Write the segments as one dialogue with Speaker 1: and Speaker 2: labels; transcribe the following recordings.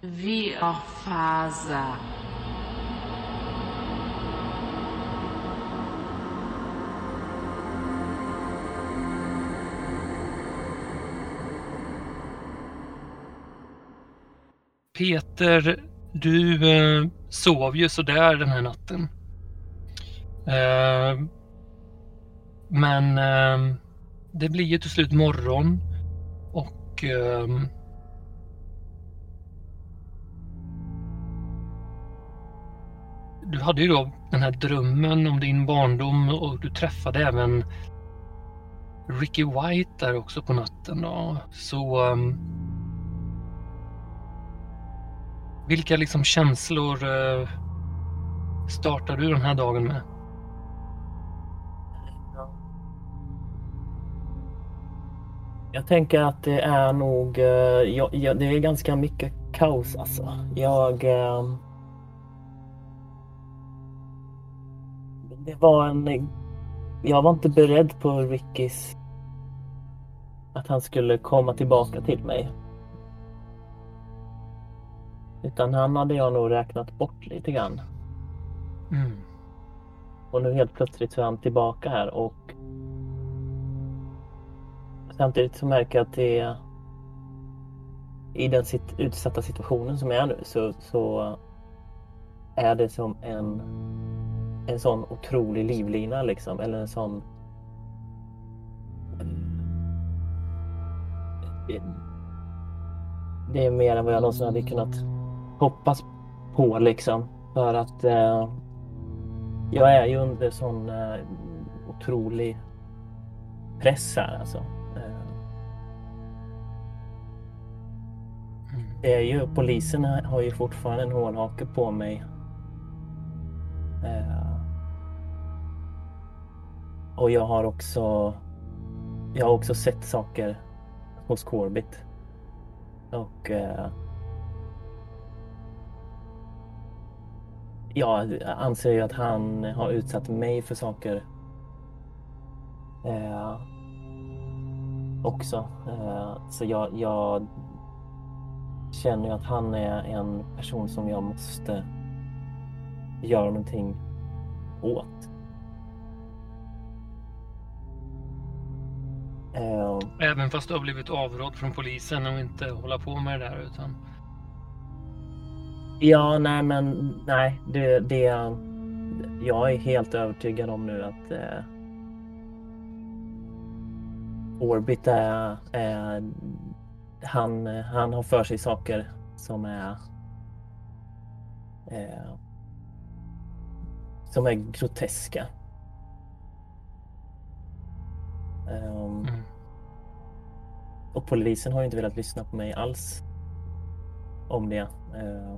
Speaker 1: VR-faza.
Speaker 2: Peter, du eh, sov ju sådär den här natten. Eh, men eh, det blir ju till slut morgon och eh, du hade ju då den här drömmen om din barndom och du träffade även Ricky White där också på natten. Då. Så um, vilka liksom känslor eh, uh, startar du den här dagen med?
Speaker 3: Jag tänker att det är nog, uh, jag, jag, det är ganska mycket kaos alltså. Jag... Uh, det var en... Jag var inte beredd på Rickys... Att han skulle komma tillbaka till mig. Utan han hade jag nog räknat bort lite grann.
Speaker 2: Mm.
Speaker 3: Och nu helt plötsligt så är han tillbaka här och samtidigt så märker jag att det i den sit utsatta situationen som jag är nu så, så är det som en, en sån otrolig livlina liksom. Eller en sån det är mer än vad jag någonsin hade kunnat hoppas på liksom. För att eh, jag är ju under sån eh, otrolig press här alltså. Eh, det är ju, polisen har ju fortfarande en hålhake på mig. Eh, och jag har också jag har också sett saker hos Corbett. Och eh, jag anser ju att han har utsatt mig för saker eh, också. Eh, så jag, jag känner ju att han är en person som jag måste göra någonting åt. Eh,
Speaker 2: Även fast du har blivit avrådd från polisen och inte hålla på med det där utan...
Speaker 3: Ja, nej men nej, det, det... Jag är helt övertygad om nu att eh, Orbit är, är han, han har för sig saker som är eh, som är groteska. Um,
Speaker 2: Mm.
Speaker 3: Och polisen har inte velat lyssna på mig alls om det. Eh,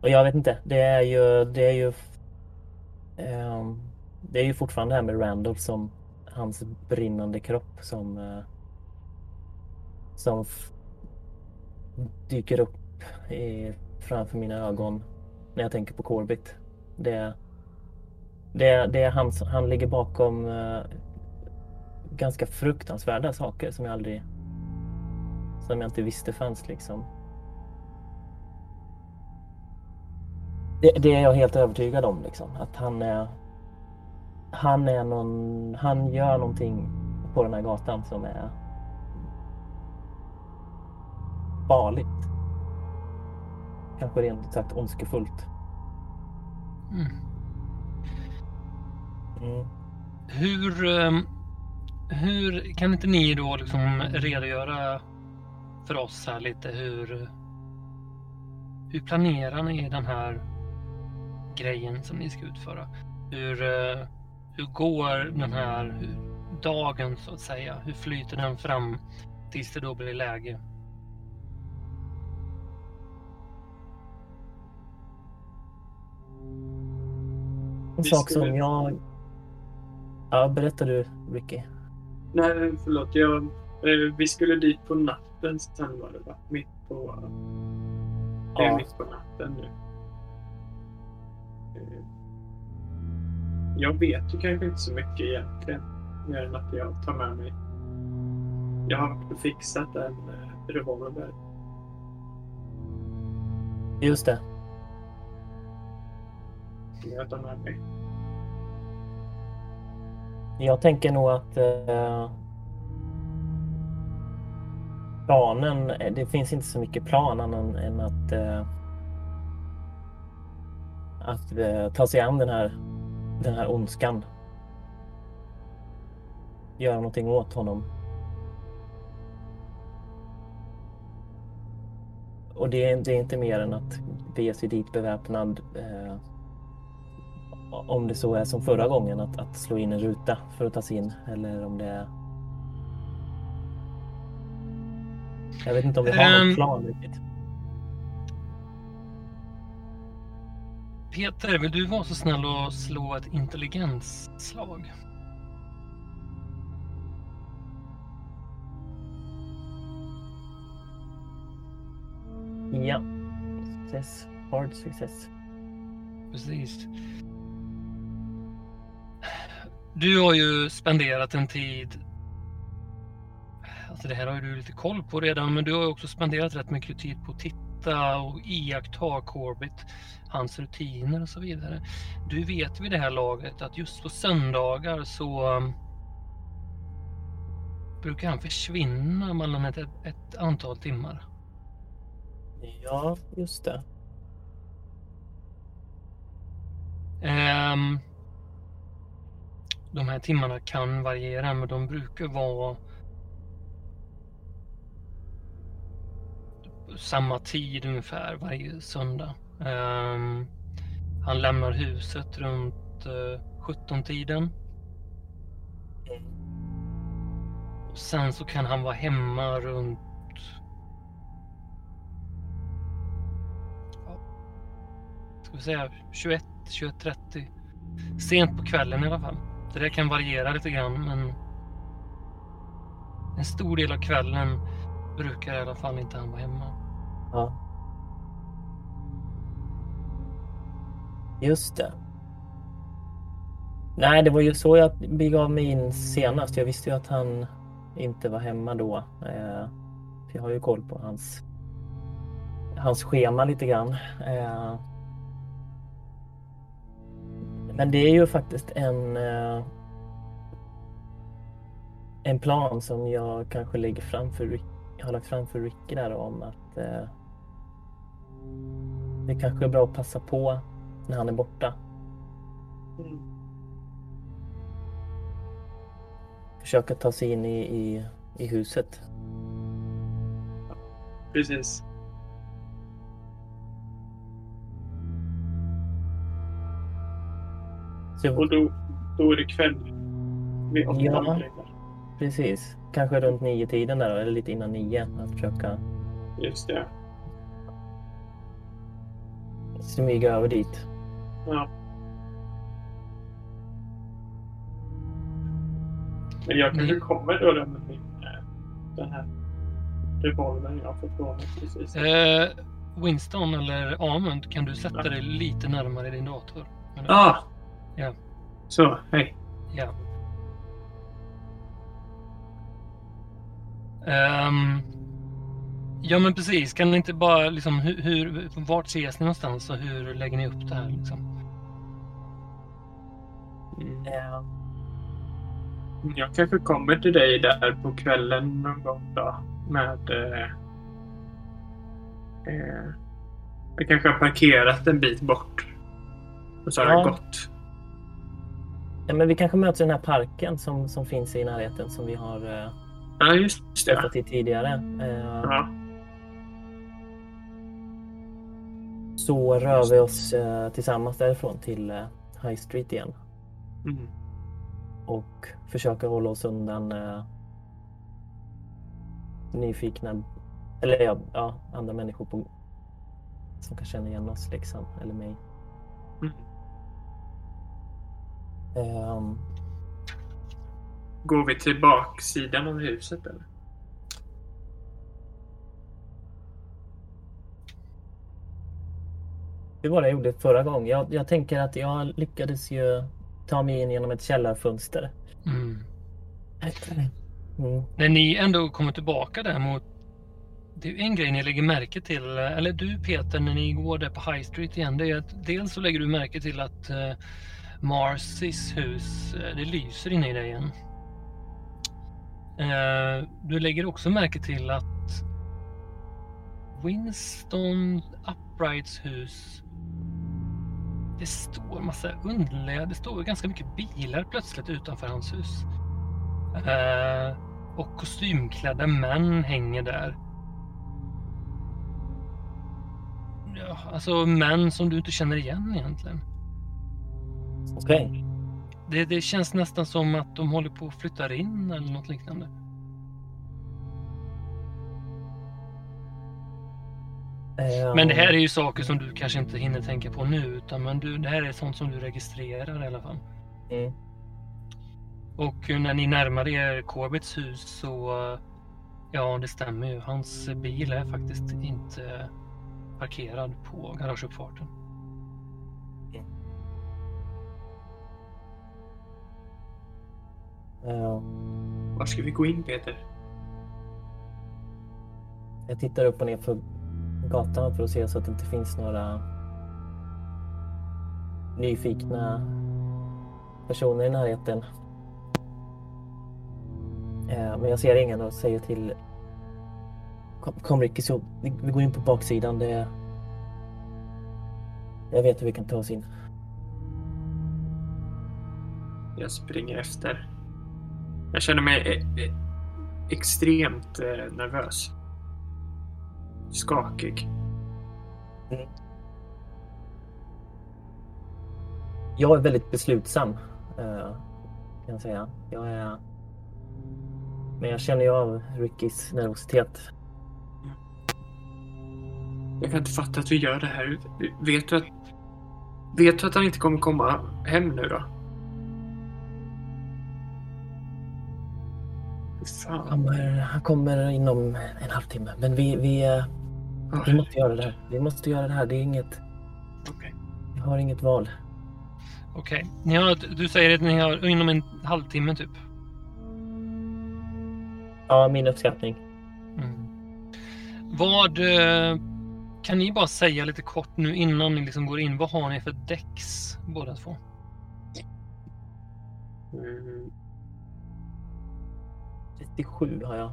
Speaker 3: och jag vet inte, det är ju, det är ju, ehm, det är ju fortfarande det här med Randall som hans brinnande kropp som, eh, som dyker upp i, framför mina ögon när jag tänker på Corbett. Det, det, det är han, han ligger bakom eh, ganska fruktansvärda saker som jag aldrig som jag inte visste fanns liksom. Det, det är jag helt övertygad om liksom. Att han är han är någon, han gör någonting på den här gatan som är farligt. Kanske rent ut sagt ondskefullt.
Speaker 2: Mm.
Speaker 3: Mm.
Speaker 2: Hur, ehm, hur kan inte ni då liksom redogöra för oss här lite hur, hur planerar ni den här grejen som ni ska utföra? Hur, eh, hur går den här dagen så att säga? Hur flyter den fram tills det då blir läge?
Speaker 3: En
Speaker 4: Vi
Speaker 3: sak som jag... Ja, berättar du Ricky.
Speaker 4: Nej, förlåt. Jag, eh, vi skulle dit på natten sen var det va? Mitt på... Det är
Speaker 3: Ja.
Speaker 4: mitt på natten nu. Eh, Jag vet ju kanske inte så mycket egentligen. Mer än att jag tar med mig... Jag har fixat en eh, revolver.
Speaker 3: Just det.
Speaker 4: Jag tar med mig.
Speaker 3: Jag tänker nog att eh, planen, eh, det finns inte så mycket plan annan än att eh, att eh, ta sig an den här, den här ondskan. Göra någonting åt honom. Och det är, det är inte mer än att bege sig dit beväpnad. Eh, om det så är som förra gången, att, att slå in en ruta för att ta sig in. Eller om det är... Jag vet inte om vi har
Speaker 2: Ehm.
Speaker 3: någon plan riktigt.
Speaker 2: Peter, vill du vara så snäll och slå ett intelligensslag?
Speaker 3: Ja. Success. Hard success.
Speaker 2: Precis. Du har ju spenderat en tid... Alltså det här har ju du lite koll på redan, men du har ju också spenderat rätt mycket tid på att titta och iaktta Corbett, hans rutiner och så vidare. Du vet vid det här laget att just på söndagar så um, brukar han försvinna mellan ett, ett antal timmar.
Speaker 3: Ja, just det.
Speaker 2: Ehm, de här timmarna kan variera, men de brukar vara samma tid ungefär varje söndag. Um, han lämnar huset runt eh, uh, 17-tiden. Och sen så kan han vara hemma runt ska vi säga 21, 21.30. Sent på kvällen i alla fall. Så det kan variera lite grann men en stor del av kvällen brukar i alla fall inte han vara hemma.
Speaker 3: Ja. Just det. Nej, det var ju så jag begav mig in senast. Jag visste ju att han inte var hemma då. Eh, jag har ju koll på hans, hans schema lite grann. Eh, men det är ju faktiskt en eh, en plan som jag kanske lägger fram för Rick, har lagt fram för Ricky där om att eh, det kanske är bra att passa på när han är borta.
Speaker 4: Mm.
Speaker 3: Försöka ta sig in i, i, i huset.
Speaker 4: Precis.
Speaker 3: Så,
Speaker 4: Och då, då är det kväll. Vid åtta
Speaker 3: Ja. precis. Kanske runt nio tiden där eller lite innan nio. Att försöka
Speaker 4: Just det.
Speaker 3: smyga över dit.
Speaker 4: Ja. Men jag kanske
Speaker 2: Mm.
Speaker 4: kommer då min, eh, den här revolvern jag fått låna precis.
Speaker 2: Eh, Winston eller Amund, kan du sätta dig lite närmare din dator?
Speaker 4: Ah!
Speaker 2: Ja.
Speaker 4: Så, hej.
Speaker 2: Ja. Ehm, ja men precis, kan ni inte bara liksom hur, hur, vart ses ni någonstans och hur lägger ni upp det här liksom?
Speaker 4: Mm.
Speaker 3: Eh,
Speaker 4: Jag kanske kommer till dig där på kvällen någon gång då. Med... Eh, eh, jag kanske har parkerat en bit bort. Och så har
Speaker 3: Ja.
Speaker 4: jag gått.
Speaker 3: Ja, men vi kanske möts i den här parken som, som finns i närheten som vi har eh,
Speaker 4: Ja, just det.
Speaker 3: i tidigare. Eh,
Speaker 4: Ja.
Speaker 3: Så rör vi oss eh, tillsammans därifrån till eh, High Street igen.
Speaker 4: Mm.
Speaker 3: och försöka hålla oss undan eh, nyfikna, eller ja, ja, andra människor på, som kan känna igen oss liksom, eller mig. Ehm,
Speaker 4: Går vi till baksidan av huset eller?
Speaker 3: det var det jag gjorde förra gången. Jag, jag tänker att jag lyckades ju ta mig in genom ett källarfönster.
Speaker 2: Mm.
Speaker 3: Mm.
Speaker 2: När ni ändå kommer tillbaka där mot det är ju en grej ni lägger märke till, eller du Peter, när ni går där på High Street igen, det är att dels så lägger du märke till att uh, Marcys hus, eh, det lyser inne i dig igen. Eh, du lägger också märke till att Winston Uprights hus det står massa underliga, det står ganska mycket bilar plötsligt utanför hans hus. Eh, och kostymklädda män hänger där. Ja, alltså män som du inte känner igen egentligen.
Speaker 3: Okej. Okay.
Speaker 2: Det, det känns nästan som att de håller på att flytta in eller något liknande. Men det här är ju saker som du kanske inte hinner tänka på nu, utan men du, det här är sånt som du registrerar i alla fall. Mm. Och när ni närmar er Corbets hus så, ja det stämmer ju. Hans bil är faktiskt inte parkerad på garageuppfarten.
Speaker 4: Var ska vi gå in Peter?
Speaker 3: Jag tittar upp och ner för gatan för att se så att det inte finns några nyfikna personer i närheten. Eh, men jag ser ingen och säger till Kom, kom Ricky, så vi, vi, går in på baksidan. Det, jag vet hur vi kan ta oss in.
Speaker 4: Jag springer efter. Jag känner mig e e extremt eh, nervös skakig. Mm.
Speaker 3: Jag är väldigt beslutsam, kan jag säga. Jag är... Men jag känner ju av Rickys nervositet.
Speaker 4: Jag kan inte fatta att vi gör det här. Vet du att, vet du att han inte kommer komma hem nu då?
Speaker 3: Han kommer, han kommer inom en halvtimme. Men vi, vi, eh, vi måste göra det här. Vi måste göra det här. Det är inget...
Speaker 4: Okay.
Speaker 3: Vi har inget val.
Speaker 2: Okej. Okay. Du säger att ni har inom en halvtimme typ?
Speaker 3: Ja, min uppskattning. Mm.
Speaker 2: Vad... Eh, kan ni bara säga lite kort nu innan ni liksom går in. Vad har ni för däcks båda två?
Speaker 3: Mm. 37 har jag.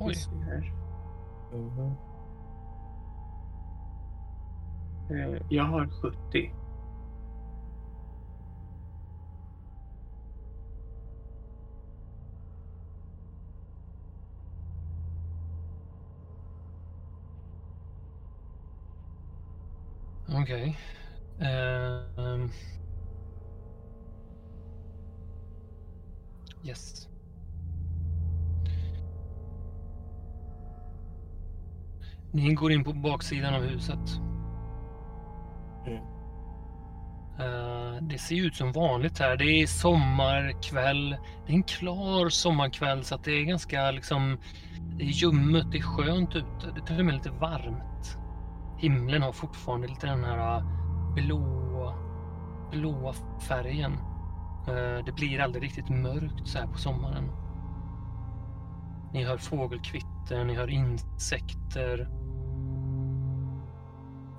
Speaker 2: Oj.
Speaker 4: Mm. Jag har 70.
Speaker 2: Okej. Okay. Uh, um... Yes. Ni går in på baksidan av huset. Mm. Uh, det ser ut som vanligt här. Det är sommarkväll. Det är en klar sommarkväll så att det är ganska liksom... Det är ljummet, det är skönt ute. Det är till och med lite varmt. Himlen har fortfarande lite den här blå, blåa färgen. Eh, det blir aldrig riktigt mörkt så här på sommaren. Ni hör fågelkvitter, ni hör insekter.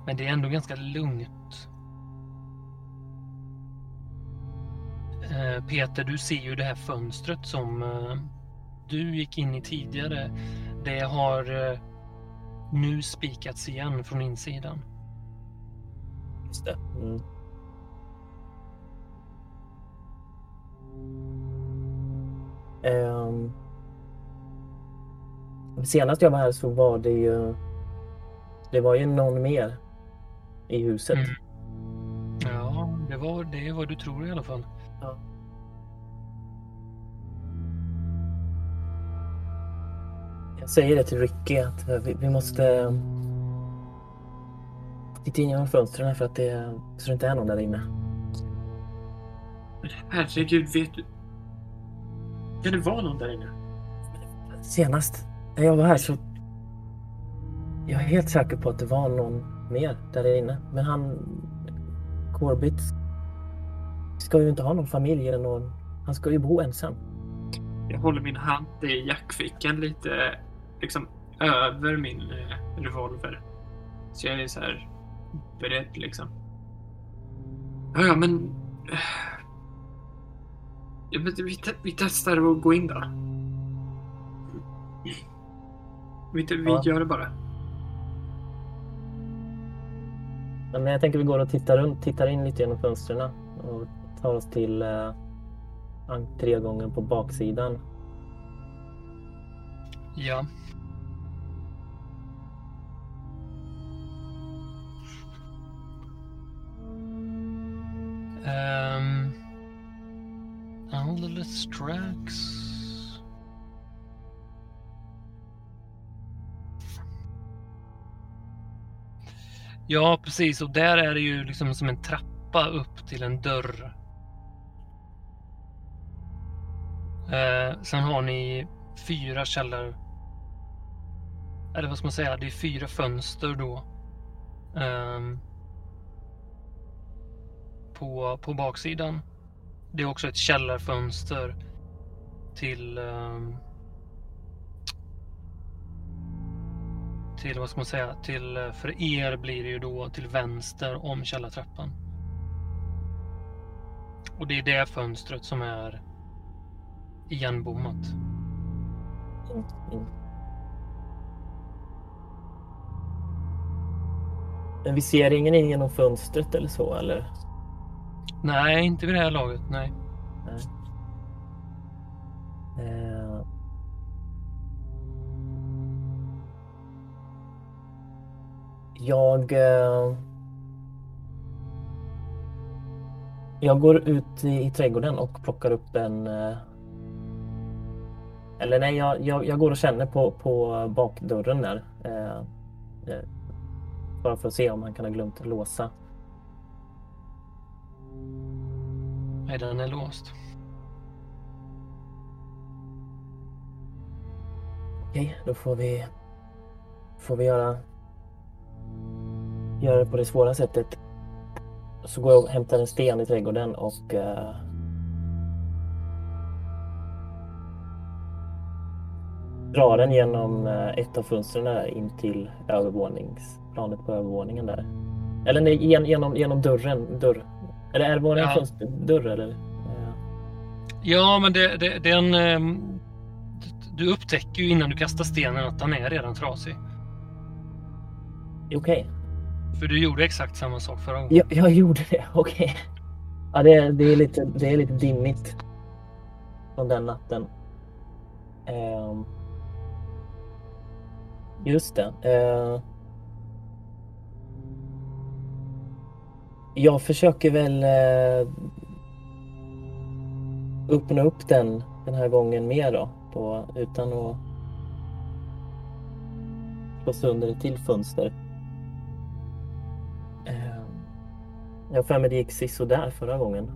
Speaker 2: Men det är ändå ganska lugnt. Eh, Peter, du ser ju det här fönstret som eh, du gick in i tidigare. Det har nu spikats igen från insidan.
Speaker 3: Just det. Mm. Um, senast jag var här så var det ju det var ju någon mer i huset. Mm.
Speaker 2: Ja, det, var, det är vad du tror i alla fall.
Speaker 3: Ja. Jag säger det till Ricky att vi, vi måste titta in genom fönstren för att det, så det inte är någon där inne.
Speaker 4: Herregud, vet du? Kan det vara någon där inne?
Speaker 3: Senast när jag var här så... Jag är helt säker på att det var någon mer där inne. Men han... Corbett ska ju inte ha någon familj eller någon... Han ska ju bo ensam.
Speaker 4: Jag håller min hand i jackfickan lite liksom över min eh, revolver. Så jag är så här beredd liksom. Ja, ja men... Ja, men vi, te- vi testar att gå in då. Vi, vi
Speaker 3: Ja.
Speaker 4: gör det bara.
Speaker 3: Ja, Men jag tänker vi går och tittar, runt, tittar in lite genom fönstren och tar oss till eh, entrégången på baksidan.
Speaker 2: Ja. Um, alldeles strax. Ja, precis. Och där är det ju liksom som en trappa upp till en dörr. Eh, sen har ni fyra källor. Eller vad ska man säga? Det är fyra fönster då. Eh, på, på baksidan. Det är också ett källarfönster till ehm, till vad ska man säga? Till eh, för er blir det ju då till vänster om källartrappan. Och det är det fönstret som är igenbommat.
Speaker 3: Men vi ser ingen in genom fönstret eller så eller?
Speaker 2: Nej, inte vid det här laget. Nej.
Speaker 3: Nej. Eh. Jag... Eh. Jag går ut i, i trädgården och plockar upp en... Eh. Eller nej, jag, jag, jag går och känner på, på bakdörren där. Eh. Eh. Bara för att se om han kan ha glömt låsa.
Speaker 2: Nej, den är låst.
Speaker 3: Okej, då får vi, får vi göra, göra det på det svåra sättet. Så går jag och hämtar en sten i trädgården och eh, drar den genom eh, ett av fönstren där in till övervåningsplanet på övervåningen där. Eller nej, genom, genom dörren. Dörr. Eller är det bara en
Speaker 2: Ja.
Speaker 3: fönsterdörr eller?
Speaker 2: Ja, men det, det, den... ehm, Du upptäcker ju innan du kastar stenen att den är redan trasig.
Speaker 3: Okej.
Speaker 2: För du gjorde exakt samma sak förra gången.
Speaker 3: Jag, jag gjorde det, okej. Ja, det, är- det, är lite, det är lite dimmigt från den natten. Ehm, just det. Uh, jag försöker väl uh, öppna upp den den här gången mer då. På, utan att slå sönder ett till fönster. Ehm, jag för mig det gick sisådär förra gången.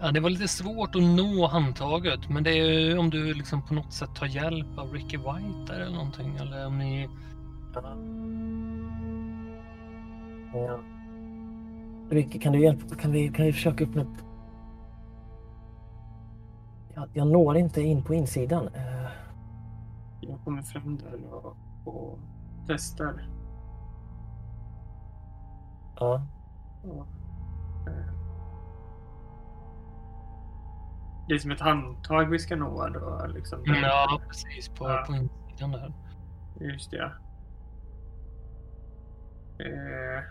Speaker 2: Ja, det var lite svårt att nå handtaget, men det är ju om du liksom på något sätt tar hjälp av Ricky White där eller någonting. Eller om ni...
Speaker 3: Ja. Ja. Ricky, kan du hjälpa? Kan vi, kan vi försöka öppna upp? Jag, jag når inte in på insidan. Eh,
Speaker 4: Jag kommer fram där och, och testar.
Speaker 3: ja.
Speaker 4: Eh, det är som ett handtag vi ska nå då. Liksom.
Speaker 2: Ja, precis. På,
Speaker 4: Ja.
Speaker 2: på insidan där.
Speaker 4: Just det. ja. Eh,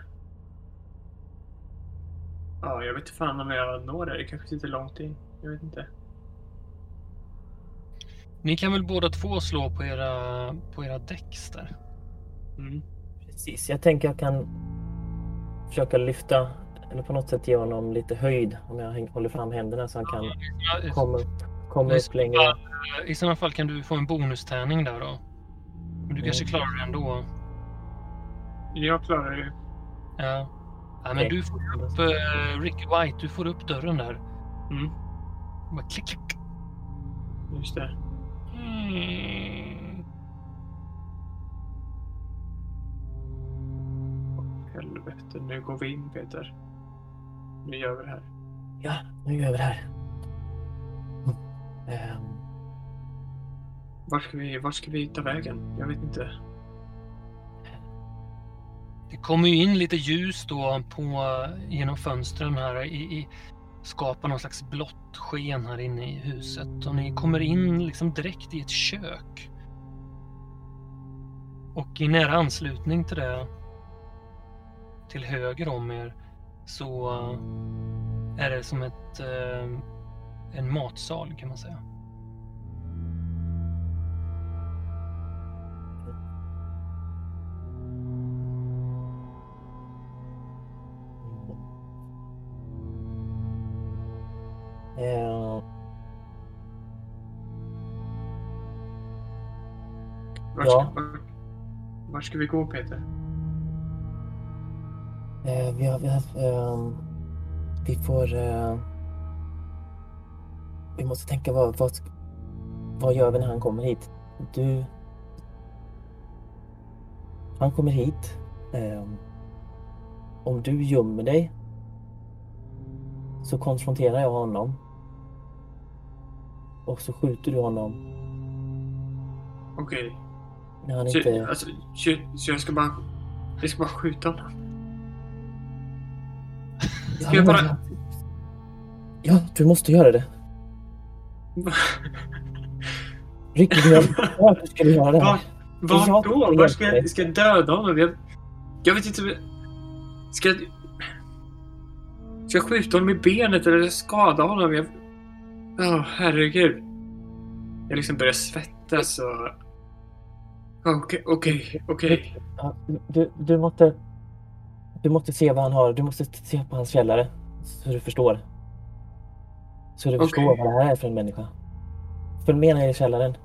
Speaker 4: ja, jag vet inte fan om jag når det. Det kanske sitter långt in. Jag vet inte.
Speaker 2: Ni kan väl båda två slå på era, på era däcks där?
Speaker 4: Mm.
Speaker 3: Precis. Jag tänker jag kan försöka lyfta eller på något sätt ge honom lite höjd om jag håller fram händerna så han kan
Speaker 2: Ja,
Speaker 3: komma upp, komma
Speaker 2: i
Speaker 3: upp
Speaker 2: så
Speaker 3: längre.
Speaker 2: fall- I sådana fall kan du få en bonustärning där då. Men du kanske
Speaker 3: Mm.
Speaker 2: klarar det ändå.
Speaker 4: Jag klarar det.
Speaker 2: Ja. Ja men du får upp uh, Ricky White, du får upp dörren där.
Speaker 4: Mm.
Speaker 2: Bara klick, klick.
Speaker 4: Just det.
Speaker 2: Mm.
Speaker 4: Helvete, nu går vi in Peter. Nu gör vi det här.
Speaker 3: Ja, nu gör vi det här. Ehm,
Speaker 4: Var ska vi, var ska vi ta vägen? Jag vet inte.
Speaker 2: Det kommer ju in lite ljus då på, genom fönstren här i, i skapar någon slags blått sken här inne i huset och ni kommer in liksom direkt i ett kök. Och i nära anslutning till det, till höger om er, så är det som ett, eh, en matsal kan man säga.
Speaker 3: Eh,
Speaker 4: Var
Speaker 3: Ja.
Speaker 4: ska, var, var ska vi gå Peter?
Speaker 3: eh, vi, har, vi, har, ehm, vi får... eh, vi måste tänka vad, vad, vad gör vi när han kommer hit? Du... Han kommer hit. ehm, om du gömmer dig så konfronterar jag honom. Och så skjuter du honom
Speaker 4: Okej.
Speaker 3: när han
Speaker 4: Så,
Speaker 3: inte...
Speaker 4: alltså, så, så jag ska bara... Jag ska bara skjuta honom. Ska jag bara...
Speaker 3: Ja, du måste göra det. Ricky, du har att du göra det
Speaker 4: Var,
Speaker 3: här.
Speaker 4: var
Speaker 3: Jag
Speaker 4: då? Var ska jag, ska jag döda honom? Jag, jag vet inte. Ska jag... Ska jag skjuta honom i benet eller skada honom? Jag... Åh, herregud. Jag liksom börjar svettas och... Okej, okej, okej.
Speaker 3: Ja, du, du måste... Du måste se vad han har. Du måste se på hans källare. Så du förstår. Så du
Speaker 4: Okej.
Speaker 3: förstår vad det här är för en människa. Följ med ner i källaren.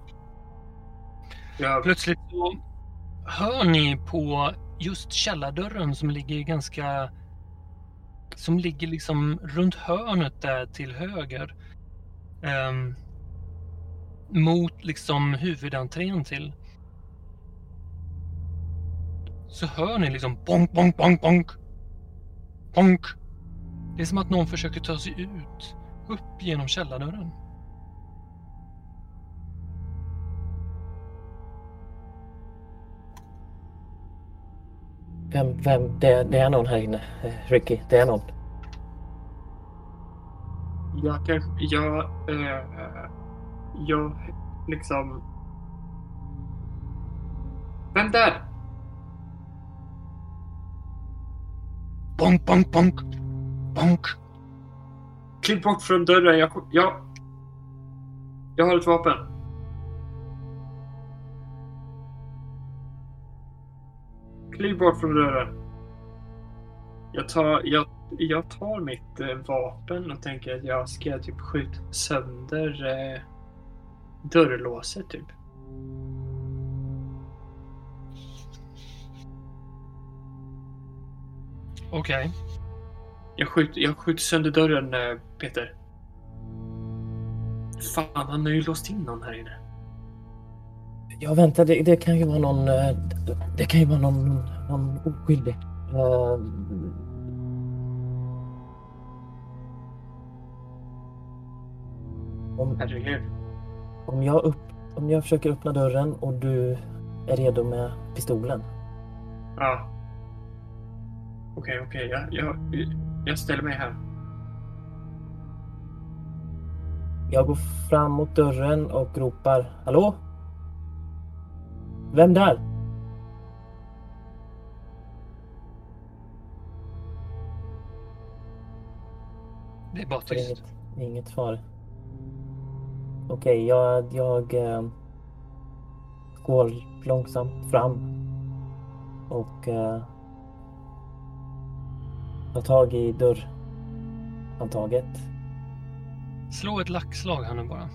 Speaker 4: Jag...
Speaker 2: Plötsligt så hör ni på just källardörren som ligger ganska... Som ligger liksom runt hörnet där till höger ehm, mot liksom huvudentrén till. Så hör ni liksom bonk, bonk, bonk, bonk. Bonk. Det är som att någon försöker ta sig ut. Upp genom källardörren.
Speaker 3: Vem, vem? Det, det är någon här inne. Eh, Ricky, det är någon.
Speaker 4: Jag kanske... Jag... Eh, jag liksom... Vem där?
Speaker 2: Bonk, bonk, bonk. Bonk.
Speaker 4: Kliv bort från dörren. Jag... Jag, jag har ett vapen. Kliv bort från dörren. Jag tar, jag, jag tar mitt eh, vapen och tänker att jag ska typ skjuta sönder eh, dörrlåset typ.
Speaker 2: Okej.
Speaker 4: Jag skjuter, jag skjuter sönder dörren, eh, Peter. Fan, han har ju låst in någon här inne.
Speaker 3: Ja, vänta. Det, det kan ju vara någon... Det kan ju vara någon, någon oskyldig. Om,
Speaker 4: Herregud.
Speaker 3: om, jag upp, om jag försöker öppna dörren och du är redo med pistolen.
Speaker 4: Ja. Okej, okej. Jag, jag, jag ställer mig här.
Speaker 3: Jag går fram mot dörren och ropar Hallå? Vem där?
Speaker 2: Det är bara tyst.
Speaker 3: inget, inget svar. Okej, jag, jag eh, går långsamt fram och eh, tar tag i dörrhandtaget.
Speaker 2: Slå ett lackslag här nu bara.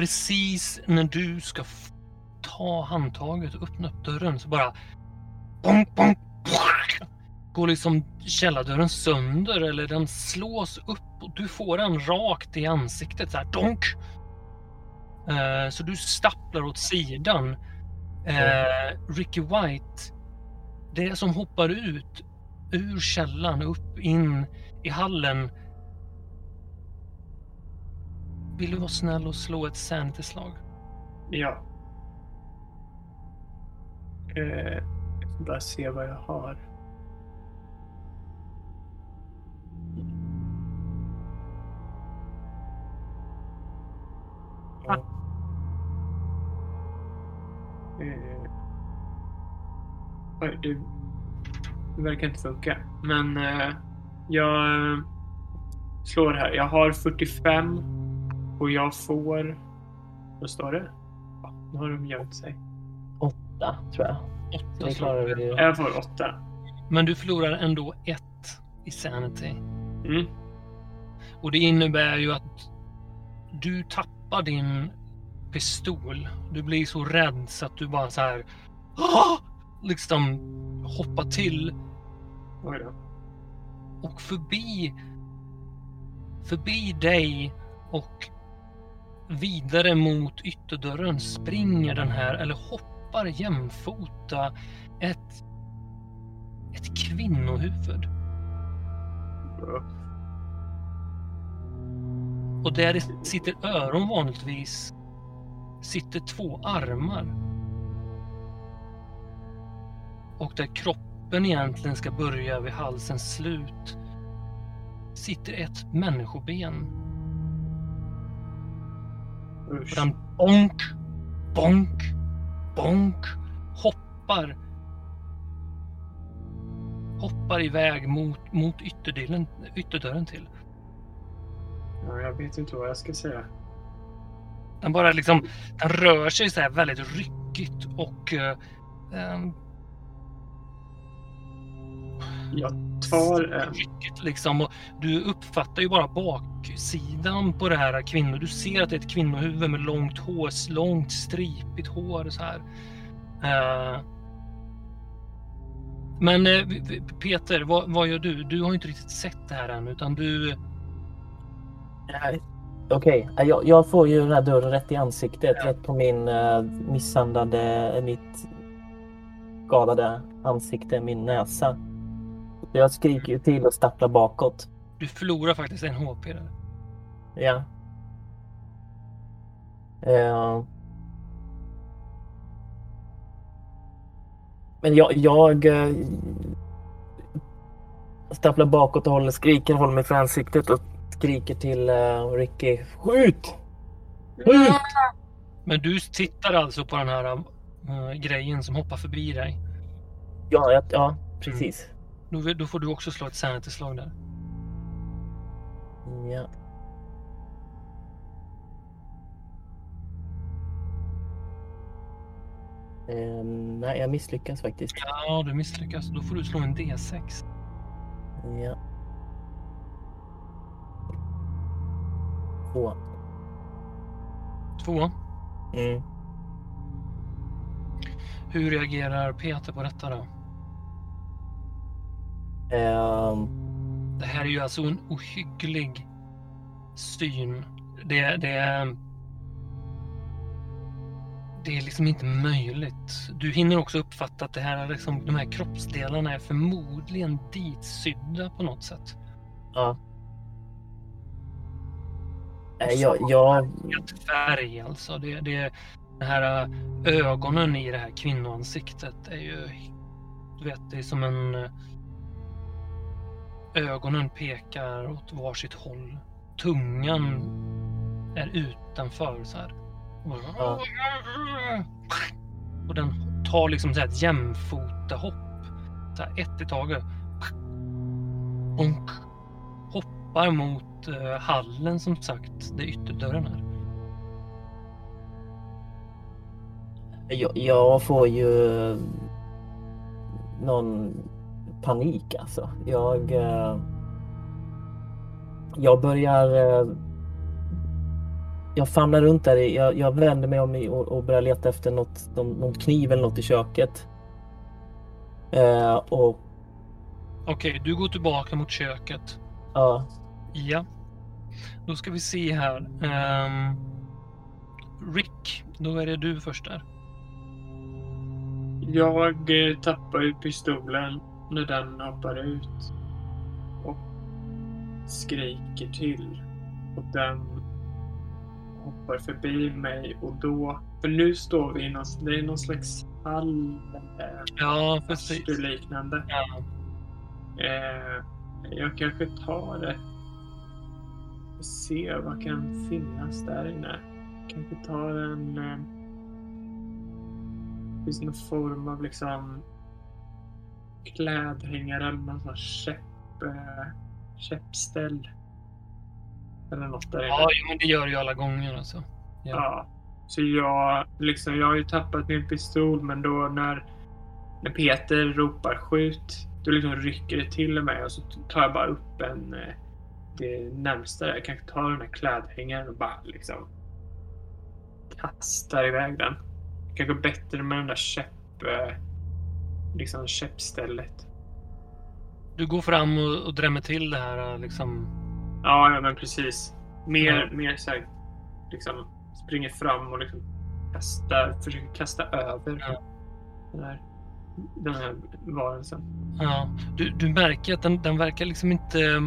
Speaker 2: Precis när du ska ta handtaget och öppna upp dörren så bara Bong, bong, bong, går liksom källardörren sönder eller den slås upp och du får den rakt i ansiktet så här donk. Eh, så du stapplar åt sidan. Eh, Ricky White, det som hoppar ut ur källan upp in i hallen. Vill du vara snäll och slå ett sanity-slag?
Speaker 4: Ja. Eh, jag ska bara se vad jag har.
Speaker 3: Ja.
Speaker 4: Eh, oj, det, det verkar inte funka. Men eh, jag eh, slår här. Jag har 45 och jag får... Vad står det? Ja, nu har de gömt sig.
Speaker 3: Åtta, tror jag.
Speaker 2: Åtta
Speaker 3: Det klarar vi.
Speaker 4: Jag får 8.
Speaker 2: Men du förlorar ändå ett i sanity.
Speaker 4: Mm.
Speaker 2: Och det innebär ju att du tappar din pistol. Du blir så rädd så att du bara så här "Ah!" liksom hoppar till
Speaker 4: Oj då.
Speaker 2: och förbi förbi dig och vidare mot ytterdörren springer den här eller hoppar jämfota ett ett kvinnohuvud. Och där det sitter öron vanligtvis sitter två armar. Och där kroppen egentligen ska börja vid halsens slut sitter ett människoben. Och den bonk, bonk, bonk hoppar hoppar iväg mot, mot ytterdelen, ytterdörren till.
Speaker 4: Ja, jag vet inte vad jag ska säga.
Speaker 2: Den bara liksom, den rör sig så här väldigt ryckigt och eh, ehm,
Speaker 4: Jag tar en.
Speaker 2: ryckigt liksom. Och du uppfattar ju bara baksidan på det här kvinnor. Du ser att det är ett kvinnohuvud med långt hår, långt stripigt hår så här. Eh, men eh, Peter, vad, vad gör du? Du har inte riktigt sett det här än utan du...
Speaker 3: Okej, eh, jag, jag får ju den här dörren rätt i ansiktet.
Speaker 2: Ja.
Speaker 3: Rätt på min uh, misshandlade, eh, mitt skadade ansikte, min näsa. Jag skriker ju till och stapplar bakåt.
Speaker 2: Du förlorar faktiskt en HP där.
Speaker 3: Ja. Eh. Men jag, jag eh, stapplar bakåt och håller, skriker, håller mig för ansiktet och skriker till eh, Ricky. Skjut! Skjut!
Speaker 2: Men du tittar alltså på den här grejen som hoppar förbi dig.
Speaker 3: Ja, jag, ja precis.
Speaker 2: Då, då får du också slå ett sanity-slag där.
Speaker 3: Ja. Eh, nej, jag misslyckas faktiskt.
Speaker 2: Ja, du misslyckas. Då får du slå en D6.
Speaker 3: Ja. Två.
Speaker 2: Två.
Speaker 3: Mm.
Speaker 2: Hur reagerar Peter på detta då?
Speaker 3: Ehm,
Speaker 2: Det här är ju alltså en ohygglig syn. Det, det, är- det är liksom inte möjligt. Du hinner också uppfatta att det här är liksom, de här kroppsdelarna är förmodligen ditsydda på något sätt.
Speaker 3: ja. Jag, jag,
Speaker 2: färg alltså. Det, det, de här äh, ögonen i det här kvinnoansiktet är ju, du vet, det är som en äh, Ögonen pekar åt varsitt håll. Tungan är utanför så här.
Speaker 3: Ja.
Speaker 2: Och den tar liksom så här ett jämfotahopp. Så här ett i taget. Bonk. Hoppar mot eh, hallen som sagt, där ytterdörren är.
Speaker 3: jag, jag får ju eh, någon panik alltså. Jag, eh, jag börjar... Jag famlar runt där. i- Jag, jag vänder mig om och, och börjar leta efter något, någon, någon kniv eller något i köket. Eh, och
Speaker 2: Okej, du går tillbaka mot köket.
Speaker 3: ja,
Speaker 2: Ja. Då ska vi se här. Ehm, Rick, då är det du först där.
Speaker 4: Jag eh, tappar ju pistolen när den hoppar ut. Och skriker till. Och den hoppar förbi mig och då... För nu står vi i någon, det är någon slags hall. Eh,
Speaker 2: Ja, precis.
Speaker 4: liknande.
Speaker 2: Ja.
Speaker 4: Eh, jag kanske tar det. Och ser vad kan finnas där inne. Kanske tar en... Eh, finns någon form av liksom klädhängare eller någon sån här käpp, eh, käppställ. Eller något där.
Speaker 2: Ja, men det gör ju alla gånger alltså. ja.
Speaker 4: Ja. Så jag, liksom, jag har ju tappat min pistol men då när, när Peter ropar skjut då liksom rycker det till mig och så tar jag bara upp en eh, det närmsta där. Jag kanske tar den här klädhängaren och bara liksom kastar iväg den. Kanske bättre med den där käpp, eh, liksom käppstället.
Speaker 2: Du går fram och, och drämmer till det här liksom.
Speaker 4: Ja, ja men precis. Mer,
Speaker 2: Ja.
Speaker 4: mer så här, liksom springer fram och liksom kastar, försöker kasta över
Speaker 2: Ja.
Speaker 4: den, här, den här varelsen.
Speaker 2: Ja, du, du märker att den, den verkar liksom inte eh,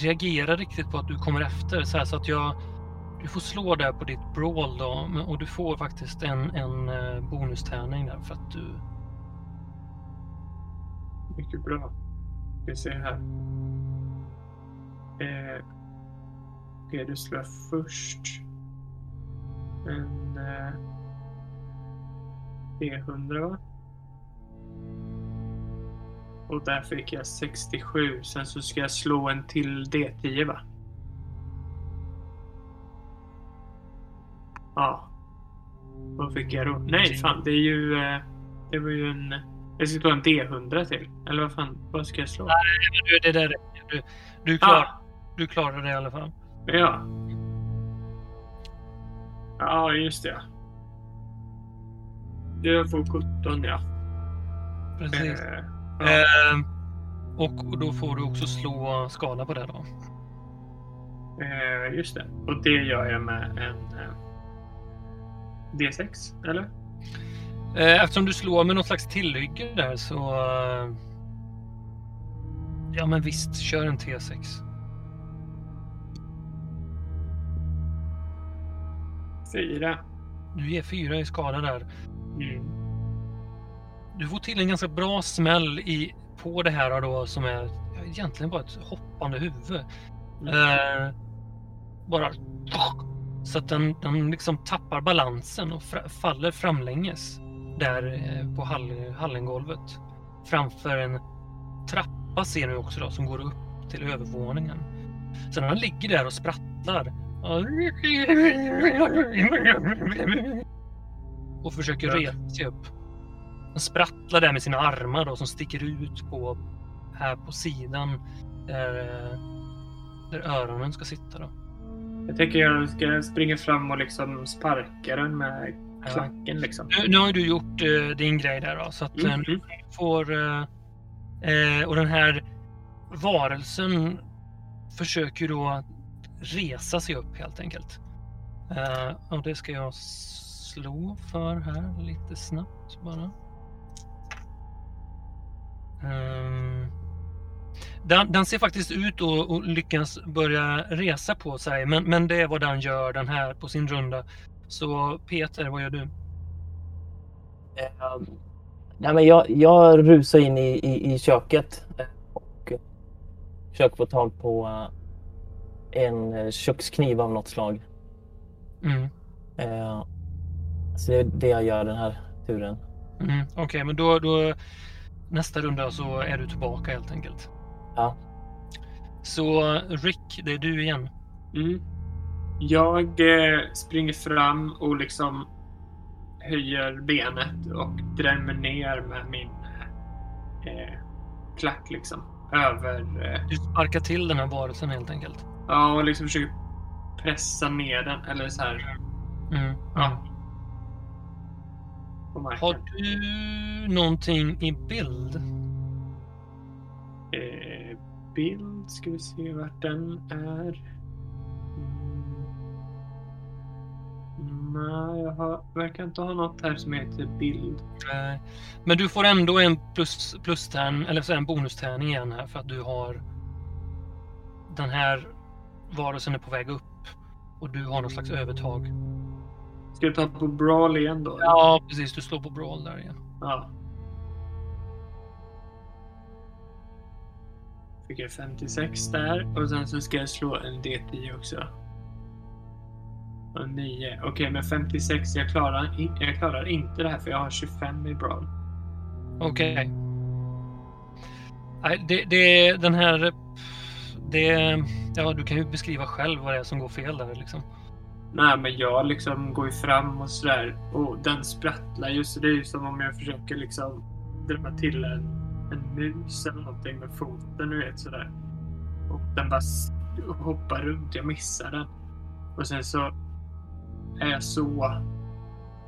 Speaker 2: reagera riktigt på att du kommer efter. Så, här, så att jag, du får slå där på ditt brawl då och du får faktiskt en, en eh, bonustärning där för att du...
Speaker 4: Mycket bra. Vi ser här. Eh, Okej, du slår först en eh, D100 va? Och där fick jag 67. Sen så ska jag slå en till D10 va? Ja. Vad fick jag då? Nej, fan det är ju... Eh, det var ju en... Jag ska slå en D100 till. Eller vad fan, vad ska jag slå?
Speaker 2: du det där räcker. Du, du, klar,
Speaker 4: Ah,
Speaker 2: du klarar det i alla fall.
Speaker 4: ja. Ja, just det. Jag får 17 ja.
Speaker 2: Precis.
Speaker 4: Eh, ja.
Speaker 2: Ehm, och, då får du också slå skada på det då.
Speaker 4: Eh, just det. Och det gör jag med en eh, D6, eller?
Speaker 2: Eh, Eftersom du slår med något slags tillhygge där så... eh, Ja men visst, kör en T6.
Speaker 4: Fyra.
Speaker 2: Du ger fyra i skada där.
Speaker 4: Mm.
Speaker 2: Du får till en ganska bra smäll i, på det här då som är egentligen bara ett hoppande huvud. Eh, bara så att den, den liksom tappar balansen och fra, faller framlänges där eh, på hall, hallengolvet. Framför en trappa ser ni också då som går upp till övervåningen. Så när den ligger där och sprattlar och försöker
Speaker 4: Ja.
Speaker 2: resa sig upp. Den sprattlar där med sina armar då som sticker ut på här på sidan där, eh, där öronen ska sitta då.
Speaker 4: Jag tänker jag ska springa fram och liksom sparka den med
Speaker 2: Ja.
Speaker 4: klacken liksom.
Speaker 2: Nu, nu har du gjort eh, din grej där då så att eh,
Speaker 4: Mm.
Speaker 2: nu får eh, eh, och den här varelsen försöker då resa sig upp helt enkelt. Uh, och det ska jag slå för här lite snabbt bara. Um, den, den ser faktiskt ut att och lyckas börja resa på sig men, men det är vad den gör den här på sin runda. Så Peter, vad gör du?
Speaker 3: Eh, nej, men jag, jag rusar in i, i, i köket eh, och försöker få tag på uh en eh, kökskniv av något slag.
Speaker 2: Mm.
Speaker 3: Eh, så det är det jag gör den här turen.
Speaker 2: Mm, Okej, men då, då nästa runda så är du tillbaka helt enkelt.
Speaker 3: Ja.
Speaker 2: Så Rick, det är du igen.
Speaker 4: Mm. Jag eh, springer fram och liksom höjer benet och drämmer ner med min eh, klack liksom. Över... Eh,
Speaker 2: Du sparkar till den här varelsen helt enkelt.
Speaker 4: Ja, och liksom försöker pressa ner den. Eller så här.
Speaker 2: Mm.
Speaker 4: Ja.
Speaker 2: Har du någonting i bild?
Speaker 4: Eh, bild, ska vi se vart den är. Mm. Nej, jag har, verkar inte ha något här som heter bild.
Speaker 2: Men du får ändå en plus, plus tärn, eller en bonustärning igen här för att du har den här varelsen är på väg upp och du har någon slags övertag.
Speaker 4: Ska jag ta på Brawl igen då?
Speaker 2: Ja, precis. Du slår på brawl där igen.
Speaker 4: Ja. Fick jag 56 där och sen så ska jag slå en D10 också. Och 9. Okej, men 56. Jag klarar, jag klarar inte det här för jag har 25 i Brawl.
Speaker 2: Okej. Nej, det, det, den här... Det, ja, du kan ju beskriva själv vad det är som går fel där liksom.
Speaker 4: Nej, men jag liksom går ju fram och sådär och den sprattlar ju så det är ju som om jag försöker liksom dra till en, en mus eller någonting med foten, du vet sådär. Och den bara hoppar runt, jag missar den. Och sen så är jag så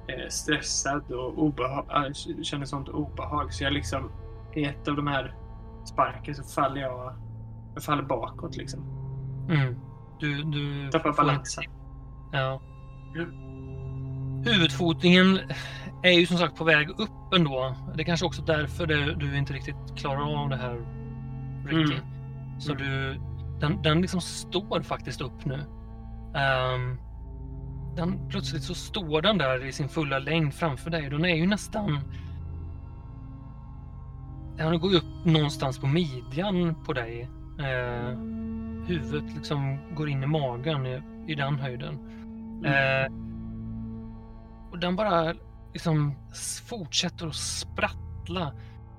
Speaker 4: eh, stressad och obehag, äh, känner sånt obehag så jag liksom i ett av de här sparken så faller jag, jag faller bakåt liksom.
Speaker 2: Mm. Du, du
Speaker 4: Tappar balansen.
Speaker 2: Ja.
Speaker 4: Ja.
Speaker 2: Huvudfotningen är ju som sagt på väg upp ändå. Det är kanske också därför det, du inte riktigt klarar av det här Ricky.
Speaker 4: Mm.
Speaker 2: Så
Speaker 4: Mm.
Speaker 2: du, den, den liksom står faktiskt upp nu. Ehm, den, plötsligt så står den där i sin fulla längd framför dig. Den är ju nästan... Den går ju upp någonstans på midjan på dig. Eh, huvudet liksom går in i magen i, i den höjden. Eh, och den bara liksom fortsätter att sprattla.